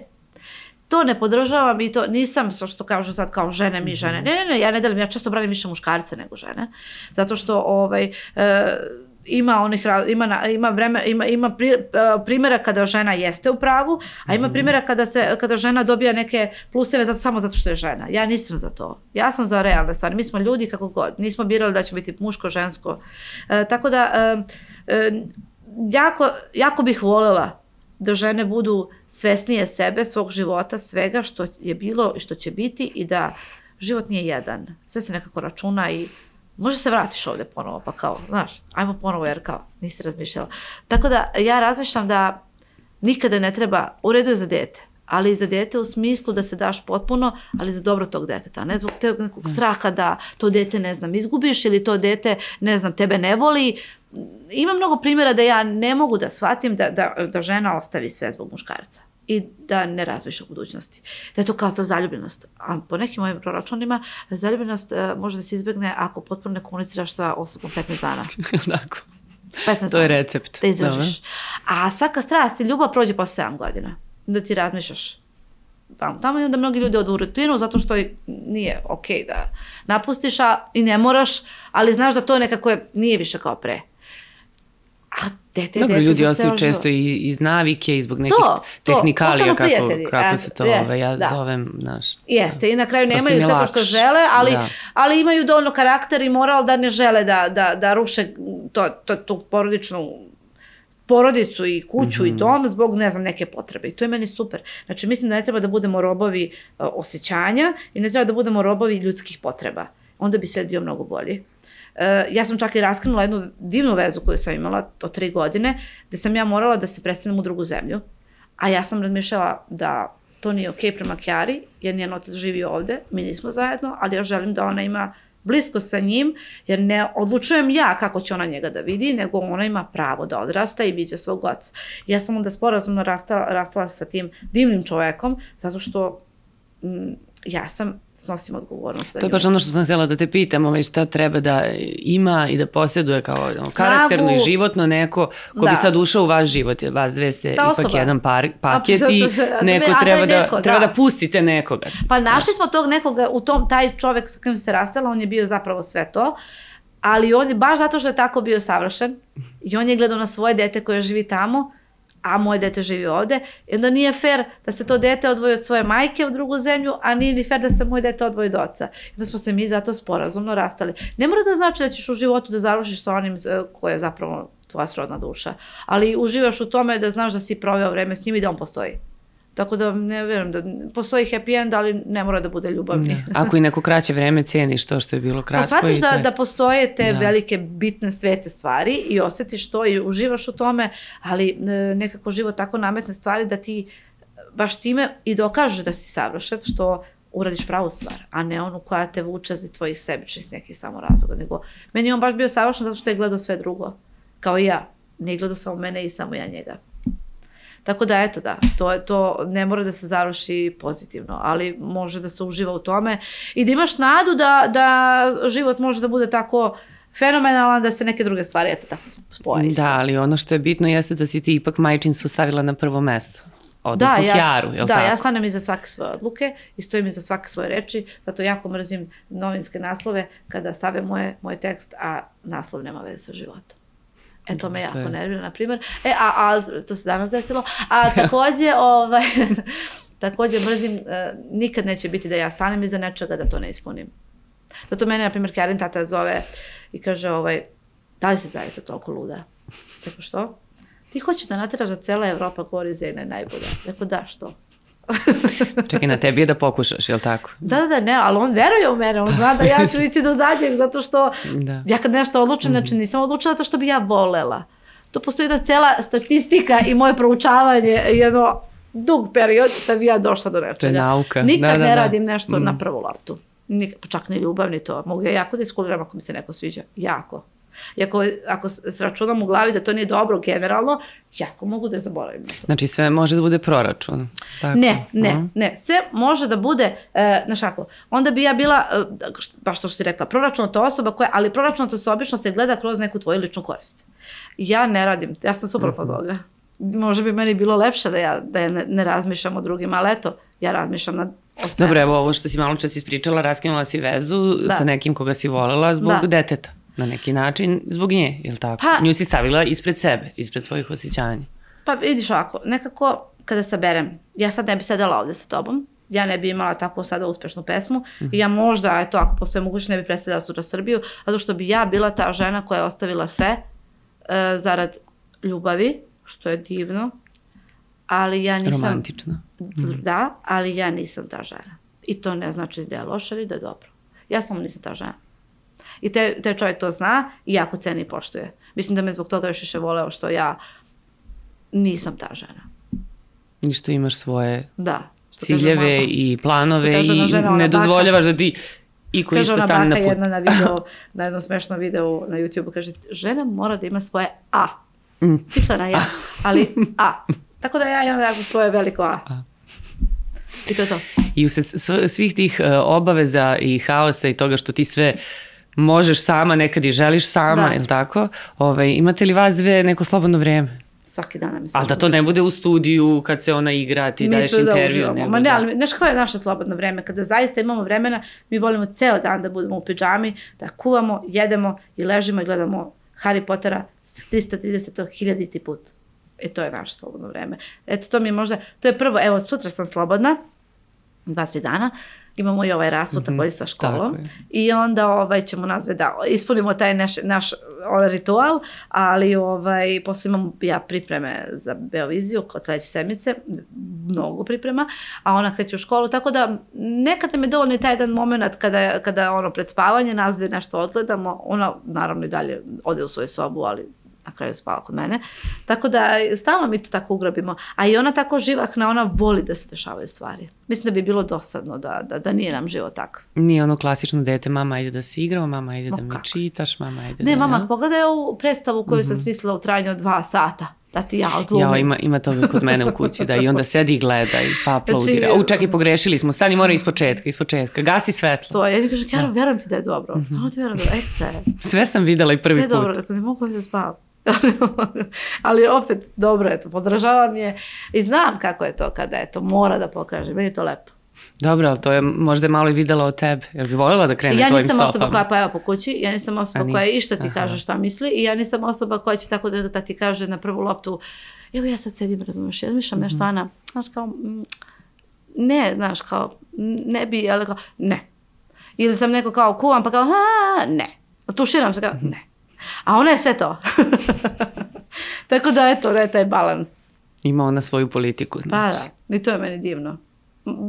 to ne podržavam i to nisam što, što kažu sad kao žene mi žene. Ne, ne, ne, ja ne delim, ja često branim više muškarce nego žene. Zato što ovaj, e, ima onih ima ima vreme ima ima pri, e, primjera kada žena jeste u pravu, a ima mhm. primjera kada se kada žena dobija neke pluseve zato samo zato što je žena. Ja nisam za to. Ja sam za realne stvari. Mi smo ljudi kako god. Nismo birali da će biti muško, žensko. E, tako da e, e, jako jako bih volela da žene budu svesnije sebe, svog života, svega što je bilo i što će biti i da život nije jedan. Sve se nekako računa i može se vratiš ovde ponovo, pa kao, znaš, ajmo ponovo jer kao, nisi razmišljala. Tako da ja razmišljam da nikada ne treba, u redu je za dete, ali i za dete u smislu da se daš potpuno, ali za dobro tog deteta, ne zbog te nekog da. straha da to dete, ne znam, izgubiš ili to dete, ne znam, tebe ne voli, ima mnogo primjera da ja ne mogu da shvatim da, da, da žena ostavi sve zbog muškarca i da ne razmišlja o budućnosti. Da je to kao to zaljubljenost. A po nekim mojim proračunima, zaljubljenost uh, može da se izbegne ako potpuno ne komuniciraš sa osobom 15 dana. Tako. 15 to je recept. Da izražiš. A svaka strast i ljubav prođe posle 7 godina. Da ti razmišljaš tamo, tamo i onda mnogi ljudi odu u rutinu zato što nije okay da napustiš a i ne moraš, ali znaš da to nekako je, nije više kao pre. Dete, Dobro, dete ljudi ostaju često i iz navike i zbog nekih To, to, tehnikalija, kako, prijatelji. kako E, se to, jest, ove, ja da. zovem, znaš. Jeste, i na kraju Prosto nemaju sve to što žele, ali, Da. ali imaju dovoljno karakter i moral da ne žele da, da, da ruše to, to, tu porodičnu porodicu i kuću Mhm. i dom zbog, ne znam, neke potrebe. I to je meni super. Znači, mislim da ne treba da budemo robovi uh, osjećanja i ne treba da budemo robovi ljudskih potreba. Onda bi svet bio mnogo bolji. Uh, ja sam čak i raskinula jednu divnu vezu koju sam imala od tri godine, gde sam ja morala da se preselim u drugu zemlju. A ja sam razmišljala da to nije okej prema Kjari, jer njen otac živi ovde, mi nismo zajedno, ali ja želim da ona ima blisko sa njim, jer ne odlučujem ja kako će ona njega da vidi, nego ona ima pravo da odrasta i viđa svog oca. Ja sam onda sporazumno rastala, rastala sa tim divnim čovekom, zato što mm, ja sam, snosim odgovornost za To je baš ono što sam htjela da te pitam, ovaj, šta treba da ima i da posjeduje kao ono, karakterno i životno neko ko Da. bi sad ušao u vaš život, jer vas dve ste Ta ipak osoba. jedan par, paket i se- neko da, a treba, da da, neko, treba da. da pustite nekoga. Pa našli smo tog nekoga, u tom, taj čovek sa kojim se rastala, on je bio zapravo sve to, ali on je baš zato što je tako bio savršen i on je gledao na svoje dete koje živi tamo, a moje dete živi ovde, i onda nije fair da se to dete odvoji od svoje majke u drugu zemlju, a nije ni fair da se moje dete odvoji od oca. I da smo se mi zato sporazumno rastali. Ne mora da znači da ćeš u životu da završiš sa onim e, ko je zapravo tvoja srodna duša, ali uživaš u tome da znaš da si proveo vreme s njim i da on postoji. Tako da ne vjerujem da postoji happy end, ali ne mora da bude ljubavni. Da. Ako i neko kraće vreme ceniš to što je bilo Pa kratko. shvatiš i da, je- da postoje te Da. velike, bitne, svete stvari i osjetiš to i uživaš u tome, ali e, nekako život tako nametne stvari da ti baš time i dokažeš da si savršen, što uradiš pravu stvar, a ne onu koja te vuče za tvojih sebičnih nekih samo razloga. Nego, meni on baš bio savršen zato što je gledao sve drugo, kao i ja. Nije gledao samo mene i samo ja njega. Tako da, eto da, to, je to ne mora da se završi pozitivno, ali može da se uživa u tome i da imaš nadu da, da život može da bude tako fenomenalan da se neke druge stvari, eto, tako spoje. Da, ali ono što je bitno jeste da si ti ipak majčinstvo stavila na prvo mesto. Odnosno ja, Kjaru, jel da, tako? ja stanem iza svake svoje odluke i stojim iza svake svoje reči, zato jako mrzim novinske naslove kada stave moje, moj tekst, a naslov nema veze sa životom. E, to me jako je- nervira, na primjer. E, a, a, to se danas desilo. A takođe, ovaj, takođe mrzim, e, nikad neće biti da ja stanem iza nečega da to ne ispunim. Zato mene, na primjer, Karin tata zove i kaže, ovaj, da li si zaista toliko luda? Tako što? Ti hoćeš da nateraš da cela Evropa govori Zena je najbolja. Rekao, da, što? Čekaj, na tebi je da pokušaš, jel tako? Da, da, da, ne, ali on veruje u mene, on zna da ja ću ići do zadnjeg, zato što Da. ja kad nešto odlučim, znači nisam odlučila zato što bi ja volela. To postoji jedna cela statistika i moje proučavanje, jedno dug period da bi ja došla do nečega. To je nauka. Nikad Da, da, ne da. radim nešto na prvu loptu. Nikad, pa čak ni ljubav ni to. Mogu ja jako da iskuliram ako mi se neko sviđa. Jako. I ako, ako sračunam u glavi da to nije dobro generalno, jako mogu da zaboravim na to. Znači sve može da bude proračun. Tako? Ne, ne, Mhm. ne. Sve može da bude, e, znaš kako, onda bi ja bila, e, baš to što ti rekla, proračunata osoba koja, ali proračunata se obično se gleda kroz neku tvoju ličnu korist. Ja ne radim, ja sam suprotno Mhm. od toga. Može bi meni bilo lepše da ja, da ja ne, ne razmišljam o drugima, ali eto, ja razmišljam na. Dobro, evo ovo što si malo čas ispričala, raskinula si vezu Da. sa nekim koga si volela zbog Da. deteta. Na neki način, zbog nje, jel tako? Pa- Nju si stavila ispred sebe, ispred svojih osjećanja. Pa vidiš ovako, nekako kada saberem, ja sad ne bi sedela ovde sa tobom, ja ne bi imala tako sada uspešnu pesmu i ja možda, eto, ako postoje moguće, ne bi predstavljala sutra Srbiju, zato što bi ja bila ta žena koja je ostavila sve e, zarad ljubavi, što je divno, ali ja nisam... Romantično. Da, ali ja nisam ta žena. I to ne znači da je loše ili da je dobro. Ja samo nisam ta žena. I te, taj čovjek to zna i jako ceni i poštuje. Mislim da me zbog toga još više voleo što ja nisam ta žena. I što imaš svoje Da. Što kaže ciljeve i planove Što kaže ona i žena, ona ne dozvoljavaš da ti i koji Kaže što ona stane na put. jedna na video, na jednom smešnom videu na YouTube, kaže, žena mora da ima svoje A. Mm. Pisana ja, ali A. Tako da ja imam jako svoje veliko A. I to je to. I sv- svih tih e, obaveza i haosa i toga što ti sve možeš sama, nekad i želiš sama, Da. jel tako? Ovaj, imate li vas dve neko slobodno vreme? Svaki dan nam je Ali da to ne bude u studiju kad se ona igra, ti daješ Misle da intervju. uživamo. nego Ma ne, ali znaš koje je naše slobodno vreme? Kada zaista imamo vremena, mi volimo ceo dan da budemo u pidžami, da kuvamo, jedemo i ležimo i gledamo Harry Pottera 330.000 put. I to je naše slobodno vreme. Eto, to mi je možda, to je prvo, evo, sutra sam slobodna, dva, tri dana, imamo i ovaj rasput Mhm, takođe sa školom. i onda ovaj, ćemo nazve da ispunimo taj naš, naš ovaj, ritual, ali ovaj, posle imamo ja pripreme za Beoviziju kod sledeće sedmice, mnogo priprema, a ona kreće u školu, tako da nekad nam je dovoljno i taj jedan moment kada, kada ono pred spavanje nazve nešto odgledamo, ona naravno i dalje ode u svoju sobu, ali na kraju spava kod mene. Tako da stalno mi to tako ugrabimo. A i ona tako živahna, ona voli da se dešavaju stvari. Mislim da bi bilo dosadno da, da, da nije nam život takav. Nije ono klasično dete, mama ide da se igramo, mama ide Ma da mi kako? čitaš, mama ide Ne, da... mama, pogledaj ovu predstavu koju sam smislila u trajanju od dva sata. Da ti ja odlumim. Ja, ima, ima toga kod mene u kući, da, i onda sedi i gleda i pa aplaudira. Znači- U, čekaj, pogrešili smo, stani, mora iz početka, iz početka, gasi svetlo. To je, ja mi kažem, Kjaro, verujem ti da je dobro. Samo ti verujem da je ekstra. je. Sve sam videla i prvi Sve put. dobro, rekao, ne mogu da spavam. Ali opet, dobro je to, podržavam je i znam kako je to kada je to, mora da pokaže, meni je to lepo. Dobro, ali to je možda malo i videla od tebe. Jel bi voljela da krene ja tvojim nisam stopama? osoba koja peva po kući, ja nisam osoba koja išta ti aha. kaže šta misli i ja nisam osoba koja će tako da, da ti kaže na prvu loptu evo ja sad sedim, razumeš, ja mišljam nešto, Mhm. Ana, znaš kao, mm, ne, znaš, kao, mm, ne bi, ali kao, ne. Ili sam neko kao kuvam, pa kao, a, ne. Tuširam se kao, Mhm. ne. A ona je sve to. tako da, eto, ne, taj balans. Ima ona svoju politiku, Pa znači. da, i to je meni divno.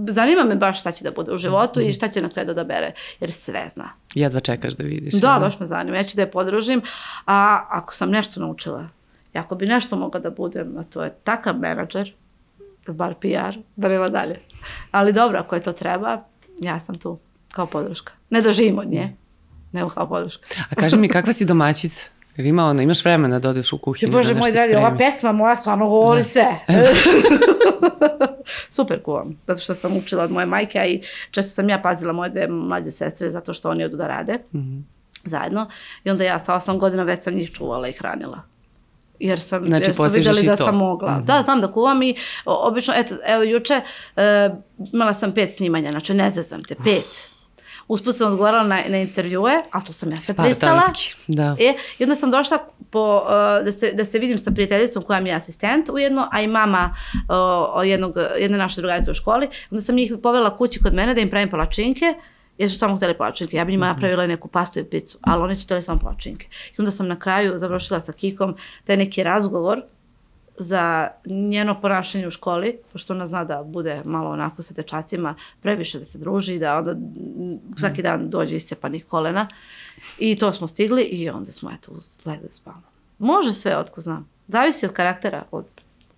Zanima me baš šta će da bude u životu Mhm. i šta će na kraju da bere, jer sve zna. Jedva čekaš da vidiš. Da, jel baš me zanima. Ja ću da je podržim. A ako sam nešto naučila, i ako bi nešto mogla da budem, a to je takav menadžer, bar PR, da nema dalje. Ali dobro, ako je to treba, ja sam tu kao podrška. Ne da živim od nje, nego kao podrška. A kaži mi, kakva si domaćica? Jel ima ono, imaš vremena da odeš u kuhinju, Bože da moj dragi, ova pesma moja stvarno govori sve. Super kuvam, zato što sam učila od moje majke, a i često sam ja pazila moje dve mlađe sestre, zato što oni odu da rade Mhm. zajedno. I onda ja sa osam godina već sam njih čuvala i hranila. Jer sam, Znači, jer postižeš vidjeli da to. sam mogla. Da, znam da kuvam i obično, eto, evo juče e, imala sam pet snimanja, znači ne zezam te, pet. Usput sam odgovarala na, na intervjue, ali tu sam ja se pristala. Da. E, I onda sam došla po, uh, da, se, da se vidim sa prijateljicom koja mi je asistent ujedno, a i mama uh, jednog, jedne naše drugarice u školi. Onda sam njih povela kući kod mene da im pravim palačinke, jer su samo htjeli palačinke. Ja bi njima napravila i neku pastu i picu, ali oni su htjeli samo palačinke. I onda sam na kraju završila sa Kikom taj neki razgovor za njeno ponašanje u školi, pošto ona zna da bude malo onako sa dečacima, previše da se druži, da onda svaki dan dođe iscepanih kolena. I to smo stigli i onda smo eto legli da spavamo. Može sve, otko znam. Zavisi od karaktera, od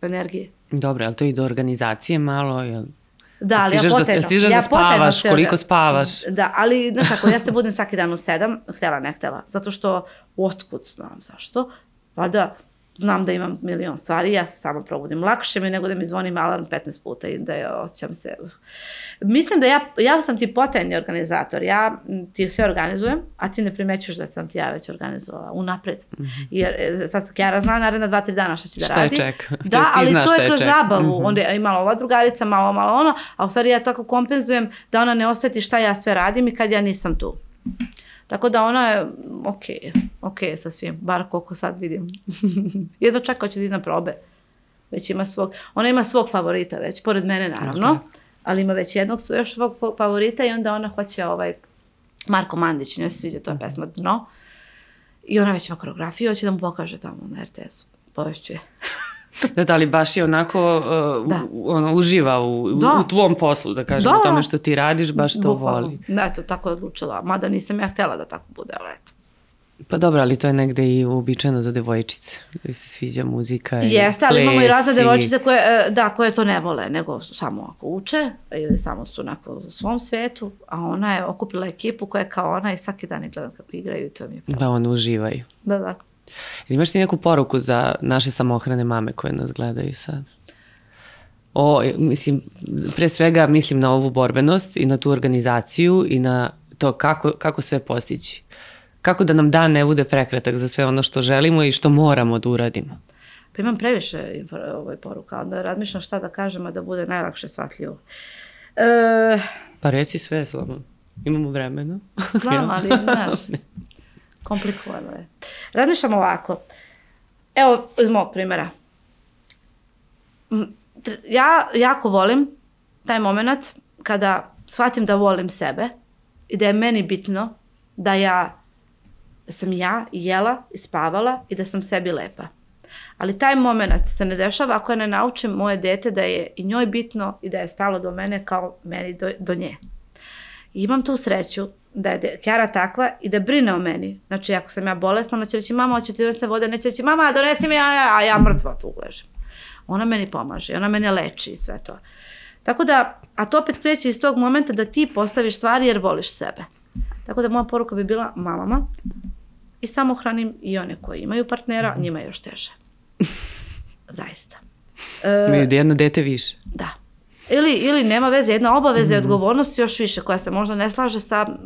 energije. Dobro, ali to i do organizacije malo, jel? Da, ali ja Stižeš da- stižeš da ja potrebno spavaš, sve koliko spavaš? Da, ali, znaš kako, ja se budim svaki dan u sedam, htjela ne htjela, zato što, otkud znam zašto, pa da, znam da imam milion stvari, ja se samo probudim. Lakše mi nego da mi zvonim alarm 15 puta i da je, osjećam se... Mislim da ja, ja sam ti potajni organizator, ja ti sve organizujem, a ti ne primećuješ da sam ti ja već organizovala unapred. Jer e, sad Kjara zna naredna dva, tri dana šta će da Mhm. Šta je radi. To Da, jest ti ali to je kroz čeka. zabavu. Onda je imala ova drugarica, malo, malo ono, a u stvari ja tako kompenzujem da ona ne osjeti šta ja sve radim i kad ja nisam tu. Tako da ona je ok, ok sa svim, bar koliko sad vidim. Jedno čeka hoće da na probe. Već ima svog, ona ima svog favorita već, pored mene naravno, Ok. ali ima već jednog još svog fa- favorita i onda ona hoće ovaj Marko Mandić, njoj se sviđa, to je pesma Dno. I ona već ima koreografiju, hoće da mu pokaže tamo na RTS-u. Povešćuje. Da, da li baš je onako uh, Da. ono, uživa u, Da. u tvom poslu, da kažem, Da. u tome što ti radiš, baš to Bukvalno. voli. Da, eto, tako je odlučila. Mada nisam ja htjela da tako bude, ali eto. Pa dobro, ali to je negde i uobičajeno za devojčice. Da se sviđa muzika i Jeste, ali imamo i razne devojčice koje, e, da, koje to ne vole, nego su samo ako uče ili samo su onako u svom svetu, a ona je okupila ekipu koja je kao ona i svaki dan je gledam kako igraju i to mi je pravo. Da, on uživaju. Da, da. Imaš ti neku poruku za naše samohrane mame koje nas gledaju sad? O, mislim, pre svega mislim na ovu borbenost i na tu organizaciju i na to kako, kako sve postići. Kako da nam dan ne bude prekratak za sve ono što želimo i što moramo da uradimo. Pa imam previše ovaj poruka, onda razmišljam šta da kažem, a da bude najlakše shvatljivo. E, Pa reci sve, slobodno. Imamo vremena. znam, ali znaš, Komplikovano je. Razmišljam ovako. Evo, iz mog primjera. Ja jako volim taj moment kada shvatim da volim sebe i da je meni bitno da ja da sam ja jela i spavala i da sam sebi lepa. Ali taj moment se ne dešava ako ja ne naučim moje dete da je i njoj bitno i da je stalo do mene kao meni do, do nje. I imam tu sreću da je Kjara takva i da brine o meni. Znači, ako sam ja bolesna, ona će reći, mama, hoće ti donese vode, neće reći, mama, donesi mi, a ja, a ja mrtva tu ležem. Ona meni pomaže, ona mene leči i sve to. Tako da, a to opet kreće iz tog momenta da ti postaviš stvari jer voliš sebe. Tako da moja poruka bi bila mamama i samohranim i one koji imaju partnera, njima je još teže. Zaista. E, Imaju jedno dete više. da. Ili, ili nema veze, jedna obaveza i odgovornost još više koja se možda ne slaže sa, uh,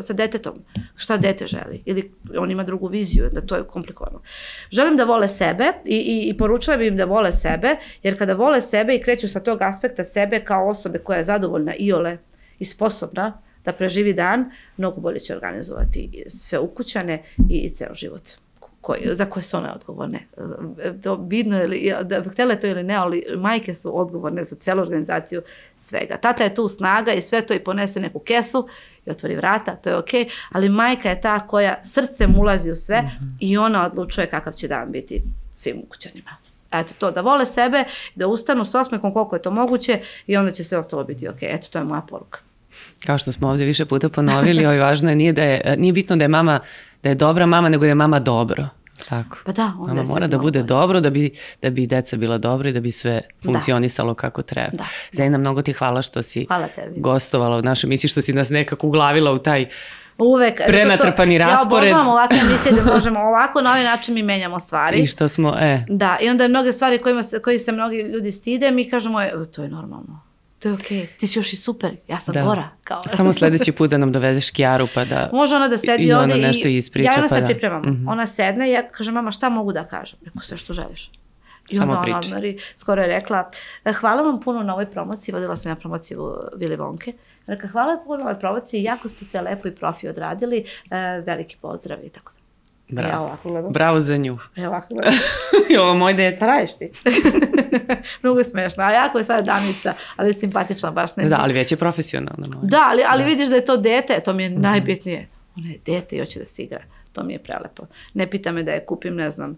sa detetom. Šta dete želi? Ili on ima drugu viziju, da to je komplikovano. Želim da vole sebe i, i, i poručila bi im da vole sebe, jer kada vole sebe i kreću sa tog aspekta sebe kao osobe koja je zadovoljna i ole i sposobna da preživi dan, mnogo bolje će organizovati sve ukućane i, i ceo život koji, za koje su one odgovorne. E, To vidno je li, da htjele to ili ne, ali majke su odgovorne za celu organizaciju svega. Tata je tu snaga i sve to i ponese neku kesu i otvori vrata, to je okej, ali majka je ta koja srcem ulazi u sve i ona odlučuje kakav će dan biti svim ukućanima. Eto to, da vole sebe, da ustanu s osmehom koliko je to moguće i onda će sve ostalo biti okej. Eto, to je moja poruka. Kao što smo ovdje više puta ponovili, ovaj važno je nije da je nije bitno da je mama da je dobra mama, nego da je mama dobro. Tako. Pa da, onda Mama mora da bude bolje. dobro da bi, da bi deca bila dobra i da bi sve funkcionisalo kako treba. Da. Zajna, mnogo ti hvala što si Hvala tebi. gostovala u našoj emisiji, što si nas nekako uglavila u taj Uvek. zato što Prenatrpani raspored. Ja obožavam ovakve emisije da možemo ovako, na ovaj način mi menjamo stvari. i što smo, e, Da, i onda mnoge stvari kojima se, koji se mnogi ljudi stide, mi kažemo, "E, to je normalno. To je okej. Ti si još i super. Ja sam da. gora. Kao. Samo sledeći put da nam dovedeš Kjaru pa da... Može ona da sedi I ona nešto i ispriča, ja ona pa se da. pripremam. Mhm. Ona sedne i ja kažem, mama, šta mogu da kažem? Rekao, sve što želiš. I Samo ona pričaj. odmah i skoro je rekla, "E, hvala vam puno na ovoj promociji, vodila sam ja promociju Vili Vonke. Rekla, hvala puno na ovoj promociji, jako ste sve lepo i profi odradili, e, veliki pozdrav i tako da. Ja Bravo. ovako gledam. Bravo za nju. Ja ovako gledam. I ovo moj dete. Šta radiš ti? Mnogo je smešna, a jako je sva danica, ali je simpatična, baš ne. Da, ali već je profesionalna. moja. Da, ali, ali vidiš da je to dete, to mi je najbitnije. Ona je dete i hoće da se igra. To mi je prelepo. Ne pita me da je kupim, ne znam,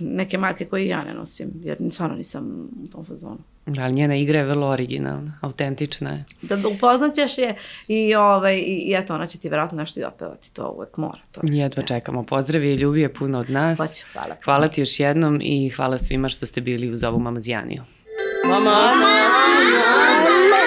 neke marke koje ja ne nosim, jer stvarno nisam u tom fazonu. Da, ali njena igra je vrlo originalna, autentična je. Da upoznaćeš je i, ovaj, i, i eto, ona će ti vjerojatno nešto i opevati, to uvek mora. To je- Jedva čekamo. Pozdravi i ljubi je puno od nas. Hoću, hvala. Hvala ti još jednom i hvala svima što ste bili uz ovu mamazijaniju. Mama, mama, mama,